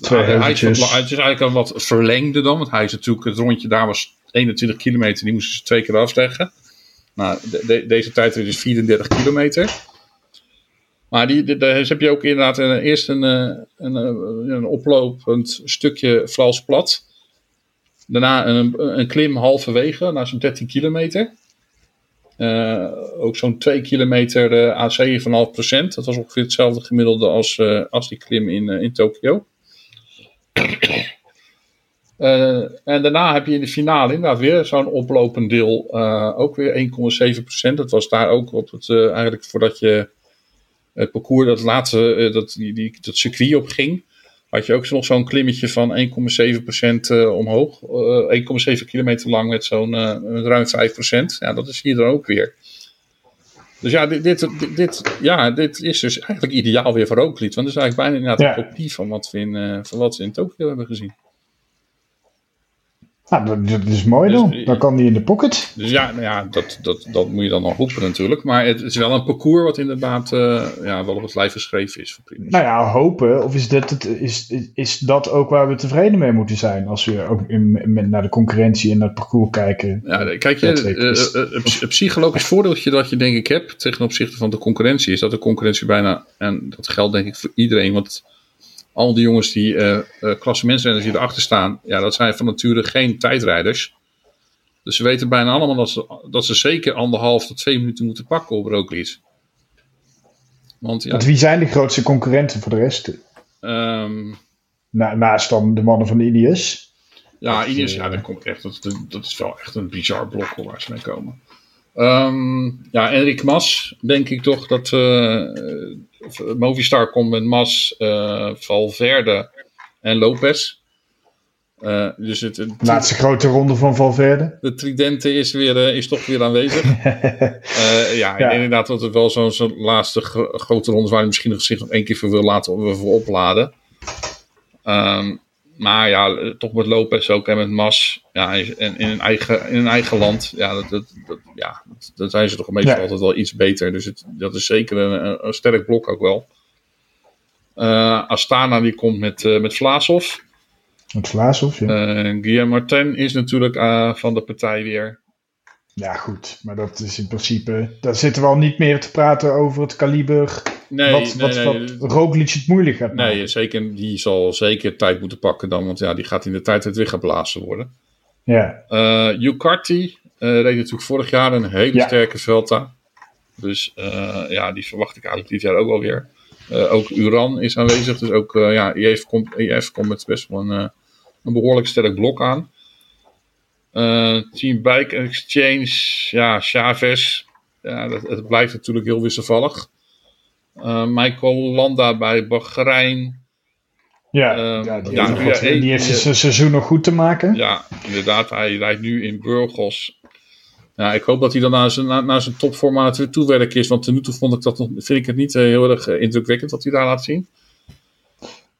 Twee hij, is wat, hij is eigenlijk een wat verlengde dan. Want hij is natuurlijk, het rondje daar was 21 kilometer. Die moesten ze twee keer afleggen. Nou, de, de, deze tijdrit is 34 kilometer. Maar die, heb je ook inderdaad een, eerst een, eh, een, een, een oplopend stukje vals plat. Daarna een, een klim halverwege, naar zo'n 13 kilometer. Uh, ook zo'n 2 kilometer uh, aan 7,5 procent. Dat was ongeveer hetzelfde gemiddelde als, als die klim in, in Tokio. en daarna heb je in de finale inderdaad weer zo'n oplopend deel. ook weer 1,7 procent. Dat was daar ook op het, eigenlijk voordat je het parcours dat laatste, uh, dat, die, die, dat circuit op ging. had je ook nog zo'n klimmetje van 1,7% uh, omhoog. Uh, 1,7 kilometer lang met zo'n ruim 5%. Ja, dat is hier dan ook weer. Dus ja dit, dit, dit, ja, dit is dus eigenlijk ideaal weer voor Rooklied. Want het is eigenlijk bijna inderdaad een kopie van wat, we in, van wat we in Tokio hebben gezien. Nou, dat, is mooi dus, dan. Dan kan die in de pocket. Dus ja, nou ja dat, dat, dat moet je dan nog roepen natuurlijk. Maar het is wel een parcours wat inderdaad uh, ja, wel op het lijf geschreven is. Voor nou ja, hopen. Of is dat, het, is, is dat ook waar we tevreden mee moeten zijn? Als we ook in, naar de concurrentie en naar het parcours kijken. Ja, kijk, je, uh, uh, psychologisch voordeeltje dat je denk ik hebt ten opzichte van de concurrentie... is dat de concurrentie bijna, en dat geldt denk ik voor iedereen... want al die jongens die uh, uh, die erachter staan, ja, dat zijn van nature geen tijdrijders. Dus ze weten bijna allemaal dat ze, dat ze zeker anderhalf tot twee minuten moeten pakken op Roglic. Want, ja, Want wie zijn de grootste concurrenten voor de rest? Um, Na, naast dan de mannen van Ineos. Ja, Ineos, ja, dat, komt echt, dat, dat is wel echt een bizar blok waar ze mee komen. Um, ja, Enrik Mas, denk ik toch dat uh, Movistar komt met Mas, uh, Valverde en Lopez. Uh, dus het, het, Laatste grote ronde van Valverde. De tridente is, weer, is toch weer aanwezig. ja, ja, inderdaad, dat het wel zo'n zo laatste grote ronde waar hij misschien zich nog één keer voor wil laten voor opladen. Um, maar ja, toch met Lopez ook en met Mas. Ja, en in een eigen, in een eigen land. Ja, dat, dat, dat ja, dat zijn ze toch meestal ja. altijd wel iets beter. Dus het, dat is zeker een, een sterk blok ook wel. Uh, Astana die komt met, uh, met Vlaasov. Met Vlaasov, ja. Uh, Guillaume Martin is natuurlijk van de partij weer. Ja, goed. Maar dat is in principe... Daar zitten we al niet meer te praten over het kaliber nee, wat, nee, wat, nee. wat Roglic het moeilijk gaat maken. Nee, zeker, die zal zeker tijd moeten pakken dan, want ja, die gaat in de tijd weer geblazen worden. Ja. Uh, Ucarty reed natuurlijk vorig jaar een hele sterke Velta. Dus uh, ja, die verwacht ik eigenlijk dit jaar ook alweer. Uh, ook Uran is aanwezig, dus ook ja, IF komt, IF komt met best wel een, een behoorlijk sterk blok aan. Team Bike Exchange, ja, Chavez. Ja, dat, het blijft natuurlijk heel wisselvallig. Uh, Michael Landa bij Bahrein. Ja, uh, ja, die, ja, heeft, ja, die heeft zijn seizoen nog goed te maken. Ja, inderdaad. Hij rijdt nu in Burgos. Ja, ik hoop dat hij dan naar zijn, naar, naar zijn topformaat weer toewerken is. Want ten nu toe vond ik dat vind ik het niet uh, heel erg uh, indrukwekkend wat hij daar laat zien.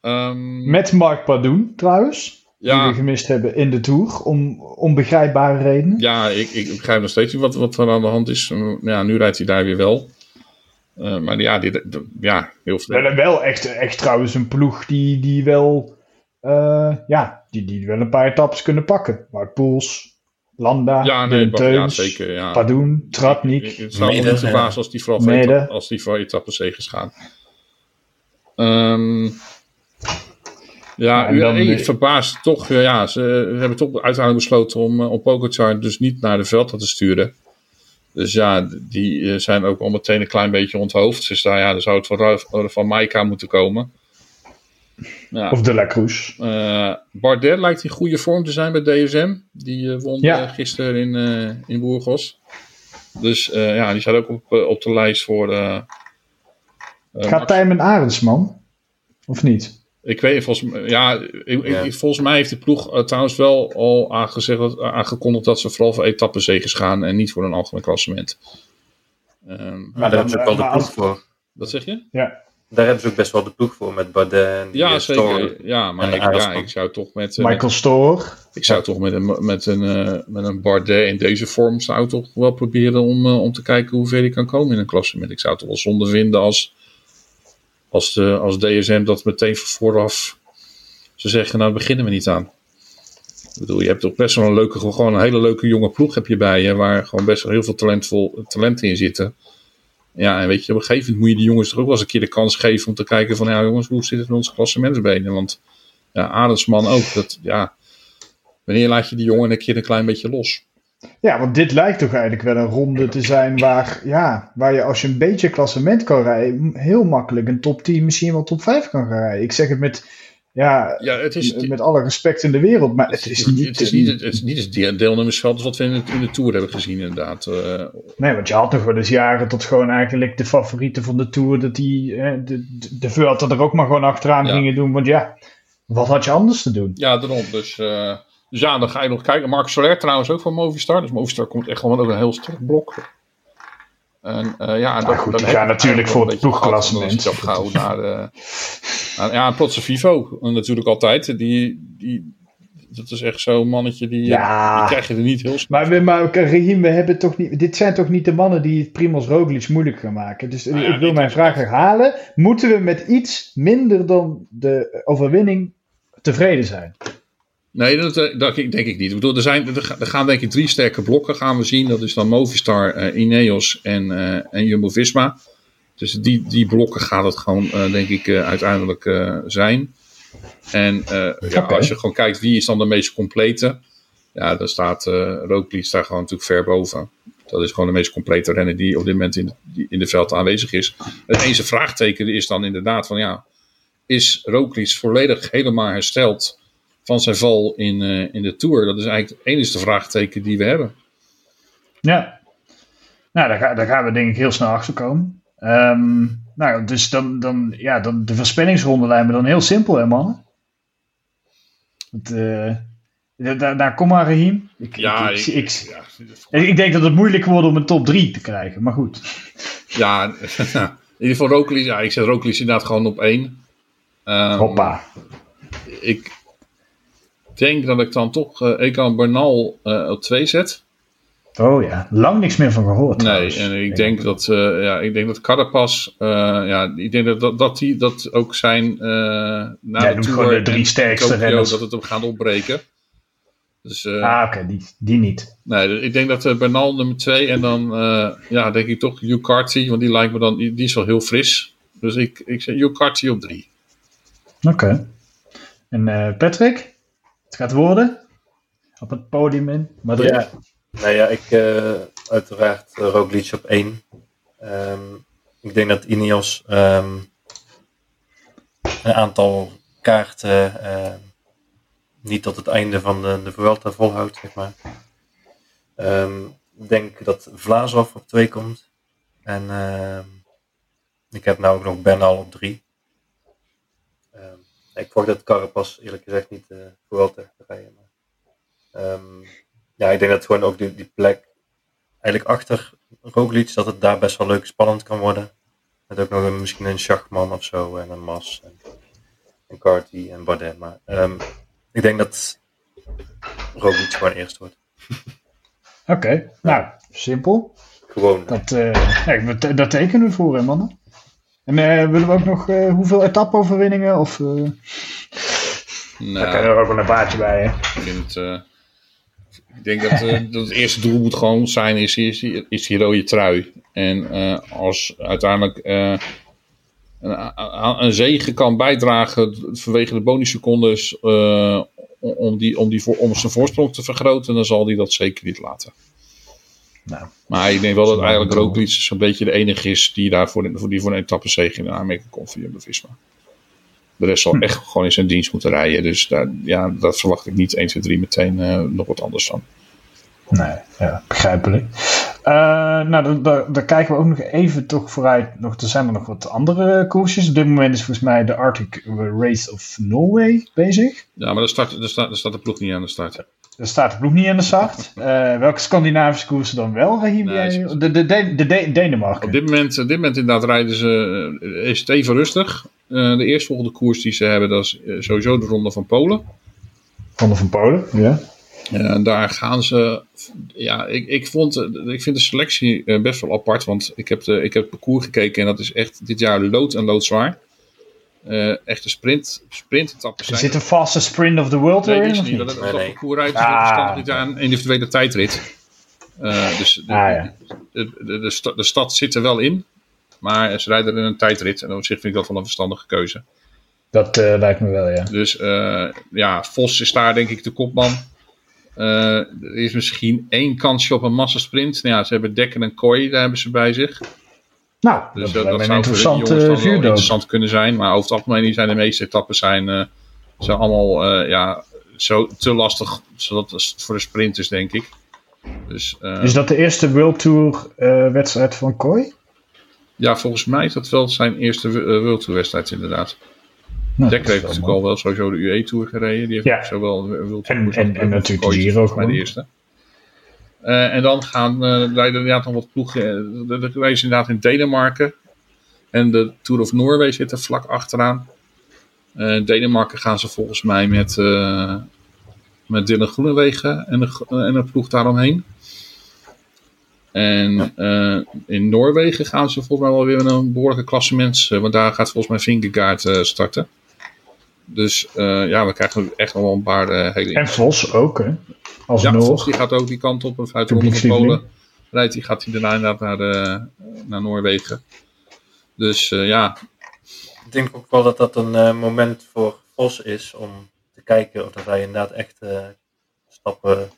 Um, Met Mark Padoen trouwens. Ja. Die we gemist hebben in de Tour. Om onbegrijpbare redenen. Ja, ik, ik begrijp nog steeds niet wat, wat er aan de hand is. Ja, nu rijdt hij daar weer wel. Uh, maar ja, dit, ja, heel veel. Wel, wel echt, echt trouwens een ploeg die, die wel, uh, ja, die, die wel een paar etappes kunnen pakken. Mark Poels, Landa, ja, nee, Teuns, ja, zeker, ja. Padoen, Tratnik. Het zou niet verbazen als die vooral voor, etappe, als die voor etappenzegers gaan. Um, ja, u, verbaast toch. Ja, ze hebben toch uiteindelijk besloten om, om Pogacar dus niet naar de veld te sturen. Dus ja, die eh, zijn ook al meteen een klein beetje onthoofd. Dus daar, ja, dan zou het van, van Maika moeten komen. Ja. Of de La Cruz. Uh, Bardet lijkt in goede vorm te zijn bij DSM. Die uh, won ja. gisteren in, in Burgos. Dus ja, die staat ook op, op de lijst voor... Gaat Tijmen Arendsman? Of niet? Ik weet volgens, ja, ik, volgens mij heeft de ploeg uh, trouwens wel al aangezegd, dat, aangekondigd dat ze vooral voor etappenzegers gaan en niet voor een algemeen klassement. Um, maar daar hebben ze ook wel de ploeg voor. Wat zeg je? Ja. Daar hebben ze ook best wel de ploeg voor met Bardet en Ja, eh, zeker. ja, maar ik, ja, ik zou toch met... Uh, Michael Stoor. Ik zou toch met een, met, een, uh, met een Bardet in deze vorm zou toch wel proberen om, om te kijken hoe ver hij kan komen in een klassement. Ik zou het toch wel zonde vinden als als, de, als DSM dat meteen vooraf ze zeggen, nou beginnen we niet aan. Ik bedoel, je hebt toch best wel een leuke, gewoon een hele leuke jonge ploeg heb je bij je, waar gewoon best wel heel veel talentvol, talenten in zitten. Ja, en weet je, op een gegeven moment moet je die jongens toch ook wel eens een keer de kans geven om te kijken van, ja jongens, hoe zit het met onze klassementsbenen? Want ja, Adelsman ook, dat, ja, wanneer laat je die jongen een keer een klein beetje los? Ja, want dit lijkt toch eigenlijk wel een ronde te zijn waar, ja, waar je als je een beetje klassement kan rijden, heel makkelijk een top 10, misschien wel top 5 kan gaan rijden. Ik zeg het met, ja, ja het is, met alle respect in de wereld, maar het, is niet... Het is niet het, is niet het deelnemersveld wat we in de, in de Tour hebben gezien inderdaad. Uh, nee, want je had toch wel eens jaren tot gewoon eigenlijk de favorieten van de Tour, dat die, de, de, de Vuelta er ook maar gewoon achteraan gingen doen, want ja Wat had je anders te doen? Ja, daarom. Dus, uh, dus ja, dan ga je nog kijken. Marc Soler trouwens ook van Movistar. Dus Movistar komt echt gewoon ook een heel sterk blok. En uh, ja, nou, goed, die gaan natuurlijk voor het ploegklassement. Gauw naar, uh, naar, ja, Potse Vivo natuurlijk altijd. Die, die, dat is echt zo'n mannetje die, ja. die krijg je er niet heel snel. Maar, maar Rahim, we hebben toch niet, dit zijn toch niet de mannen die het Primoz Roglic moeilijk gaan maken. Dus nou ja, ik wil mijn vraag herhalen. Moeten we met iets minder dan de overwinning tevreden zijn? Nee, dat, dat denk ik niet. Ik bedoel, er, zijn, er gaan denk ik drie sterke blokken gaan we zien. Dat is dan Movistar, uh, Ineos en, uh, en Jumbo-Visma. Dus die, die blokken gaat het gewoon, uh, denk ik, uiteindelijk zijn. En ja, als je gewoon kijkt wie is dan de meest complete. Ja, dan staat Roglic daar gewoon natuurlijk ver boven. Dat is gewoon de meest complete renner die op dit moment in, de, in de veld aanwezig is. Het enige vraagteken is dan inderdaad van ja, is Roglic volledig helemaal hersteld van zijn val in, uh, in de Tour? Dat is eigenlijk het enige vraagteken die we hebben. Ja, nou daar, daar gaan we denk ik heel snel achter komen. Um, nou, dus dan, dan, ja, dan de voorspellingsronde lijkt me dan heel simpel, hè mannen? Het, uh, daar, daar, kom maar, Rahim. Ik, ja, ik, ik, ja, ik, denk dat het moeilijk wordt om een top 3 te krijgen, maar goed. Ja, in ieder geval Rokelis. Ja, ik zet Rokelis inderdaad gewoon op 1. Um, ehm, Hoppa. Ik denk dat ik dan toch uh, Ekan Bernal uh, op 2 zet. Oh ja, lang niks meer van gehoord. Nee, en ik denk dat, uh, ja, ik denk dat Carapaz, uh, ja, ik denk dat, dat, dat die dat ook zijn uh, na ja, de Tour de drie sterkste renners. dat het hem gaat opbreken. Dus, ah, oké, okay, die, die niet. Nee, ik denk dat Bernal nummer twee en dan, ja, denk ik toch Hugh Carty, want die lijkt me dan, die, die is wel heel fris. Dus ik, ik zeg Hugh Carty op drie. Oké. Okay. En Patrick, het gaat worden op het podium in Madrid. Ja. Nou ja, ik uh, uiteraard uh, Roglic op 1. Um, ik denk dat Ineos um, een aantal kaarten uh, niet tot het einde van de, de Vuelta volhoudt, zeg maar. Um, ik denk dat Vlaasov op 2 komt. En ik heb nou ook nog Bernal op 3. Ik verwacht dat Carapaz eerlijk gezegd niet de Vuelta rijden. Maar, ja, ik denk dat gewoon ook die, die plek eigenlijk achter Roglic, dat het daar best wel leuk spannend kan worden. Met ook nog een, misschien een Schachman of zo en een Mas en, en Carty en Bardet. Maar um, ik denk dat Roglic gewoon eerst wordt. Oké, okay, nou, simpel. Gewoon. Dat, uh, ja, dat tekenen we voor, hè, mannen. En uh, willen we ook nog uh, hoeveel etappe-overwinningen? Of, uh... Nou, Daar kan er ook wel een paardje bij, hè? Ik vind het ik denk dat, uh, dat het eerste doel moet gewoon zijn, is, is, is die rode trui. En uh, als uiteindelijk uh, een, een zegen kan bijdragen vanwege de bonussecondes om, die, om, die voor, om zijn voorsprong te vergroten, dan zal hij dat zeker niet laten. Nou, maar ik denk wel dat eigenlijk Roglic zo'n beetje de enige is die daar voor, die voor een etappe zegen in aanmerking komt voor Jumbo-Visma. De rest zal hm. echt gewoon in zijn dienst moeten rijden. Dus daar, ja, dat verwacht ik niet 1, 2, 3 meteen uh, nog wat anders van. Nee, ja, begrijpelijk. Uh, nou, daar, kijken we ook nog even toch vooruit. Nog, er zijn er nog wat andere koersjes. Op dit moment is volgens mij de Arctic Race of Norway bezig. Ja, maar daar staat, daar staat, daar staat de ploeg niet aan de start. Er staat de ploeg niet aan de start. Uh, welke Scandinavische koersen dan wel? Nee, de, de, de, de, Denemarken. Op dit moment, op dit moment inderdaad rijden ze, is het even rustig. Uh, de eerstvolgende koers die ze hebben, dat is sowieso de Ronde van Polen. Ronde van Polen, ja. En daar gaan ze. Ja, ik, ik, vond, ik vind de selectie eh, best wel apart. Want ik heb, de, ik heb het parcours gekeken en dat is echt dit jaar lood en loodzwaar. Uh, echte sprint, sprintetappen zijn. Er zit een vaste sprint of the world nee, erin? Is niet. Dat, dat nee, parcours rijdt ah, dit jaar een individuele tijdrit. Uh, dus de, ah, ja. de, de, de, stad, de, stad zit er wel in. Maar ze rijden in een tijdrit. En op zich vind ik dat wel een verstandige keuze. Dat uh, lijkt me wel, ja. Dus ja, Vos is daar denk ik de kopman. Uh, er is misschien één kansje op een massasprint. Nou ja, ze hebben Dekken en Kooi, daar hebben ze bij zich. Nou, dus dat, dat, dat zou interessant, voor interessant kunnen zijn. Maar over het algemeen zijn de meeste etappen zijn, uh, zijn allemaal uh, ja, zo te lastig zodat, voor de sprinters, denk ik. Dus, is dat de eerste World Tour wedstrijd van Kooi? Ja, volgens mij is dat wel zijn eerste World Tour wedstrijd inderdaad. Nou, Dekker heeft natuurlijk al wel sowieso de UE-tour gereden. Die heeft Ja. zowel World En- Tours en- als- en natuurlijk Giro mij de eerste. Eh, en dan gaan eh rijden inderdaad nog wat ploegen. eh, De, de race inderdaad in Denemarken. En de Tour of Norway zit er vlak achteraan. Eh, in Denemarken gaan ze volgens mij met, eh met Dylan Groenewegen en een, en een ploeg daaromheen. En eh, in Noorwegen gaan ze volgens mij wel weer een behoorlijke eh, want daar gaat volgens mij Vingegaard eh, starten. Dus eh, ja, we krijgen echt nog wel een paar eh, hele En Vos ook, hè? Als ja. Vos die gaat ook die kant op. En vanuit de. Polen rijdt hij, gaat hij daarna inderdaad naar, de, naar Noorwegen. Dus eh, ja, Ik denk ook wel dat dat een eh, moment voor Vos is om te kijken of dat hij inderdaad echt eh, stappen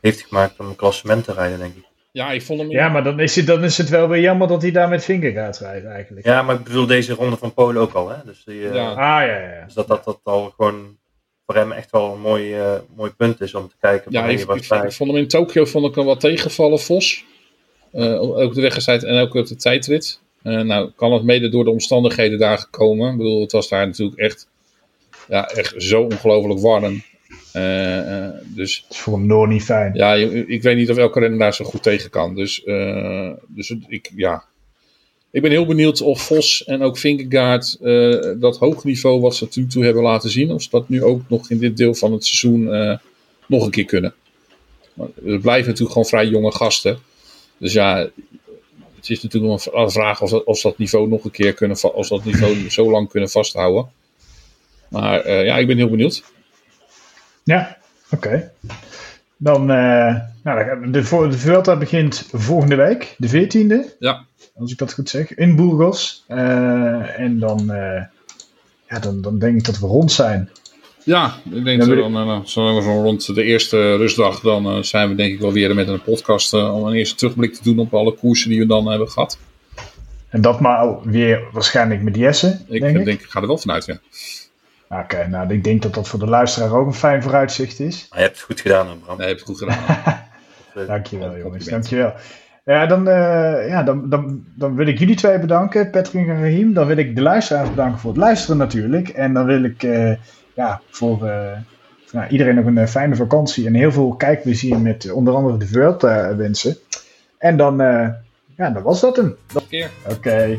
heeft gemaakt om een klassement te rijden, denk ik. Ja, ik vond hem... Ja, maar dan is, het, dan is het wel weer jammer dat hij daar met Vingegaard rijdt eigenlijk. Ja, maar ik bedoel deze ronde van Polen ook al, hè? Dus, die, eh. Ah, ja, ja. ja. dus dat, dat dat al gewoon voor hem echt wel een mooi, eh, mooi punt is om te kijken. Ja, ik, wat ik, ik vond hem in Tokio vond ik hem wel tegenvallen, Vos. Eh, ook de weggezijd en ook op de tijdrit. Eh, nou, kan het mede door de omstandigheden daar gekomen. Ik bedoel, het was daar natuurlijk echt, ja, echt zo ongelooflijk warm. Eh, eh, dus Dat is voor een Noor niet fijn. ja, ik weet niet of elke renner daar zo goed tegen kan. Dus, eh, dus ik, ja. ik ben heel benieuwd of Vos en ook Vingegaard eh, dat hoog niveau wat ze tot nu toe hebben laten zien, of ze dat nu ook nog in dit deel van het seizoen nog een keer kunnen. Maar Het blijven natuurlijk gewoon vrij jonge gasten. Dus ja, het is natuurlijk nog een vraag of, dat- of ze dat niveau nog een keer kunnen, of dat niveau zo lang kunnen vasthouden. Maar ja, ik ben heel benieuwd. Ja, oké. Dan, eh, nou, dan de, de Vuelta begint volgende week, de 14e, Ja, als ik dat goed zeg, in Burgos. Eh, en dan, eh, ja, dan, dan denk ik dat we rond zijn. Ja, ik denk dat we dan, eh, zo zo rond de eerste rustdag, dan zijn we denk ik wel weer met een podcast om een eerste terugblik te doen op alle koersen die we dan hebben gehad. En dat maar weer waarschijnlijk met Jesse, Ik denk ik. denk, ik ga er wel vanuit, ja. Oké, nou, ik denk dat dat voor de luisteraar ook een fijn vooruitzicht is. Maar je hebt het goed gedaan, Bram. Nee, heb je goed gedaan. Dankjewel, jongens. Dankjewel. Ja, dan, eh, ja dan, dan, dan wil ik jullie twee bedanken, Patrick en Rahim. Dan wil ik de luisteraars bedanken voor het luisteren natuurlijk. En dan wil ik eh, ja, voor eh, nou, iedereen nog een fijne vakantie en heel veel kijkplezier met onder andere de Vuelta wensen. En dan, eh, ja, dan was dat hem. Nog een keer. Oké.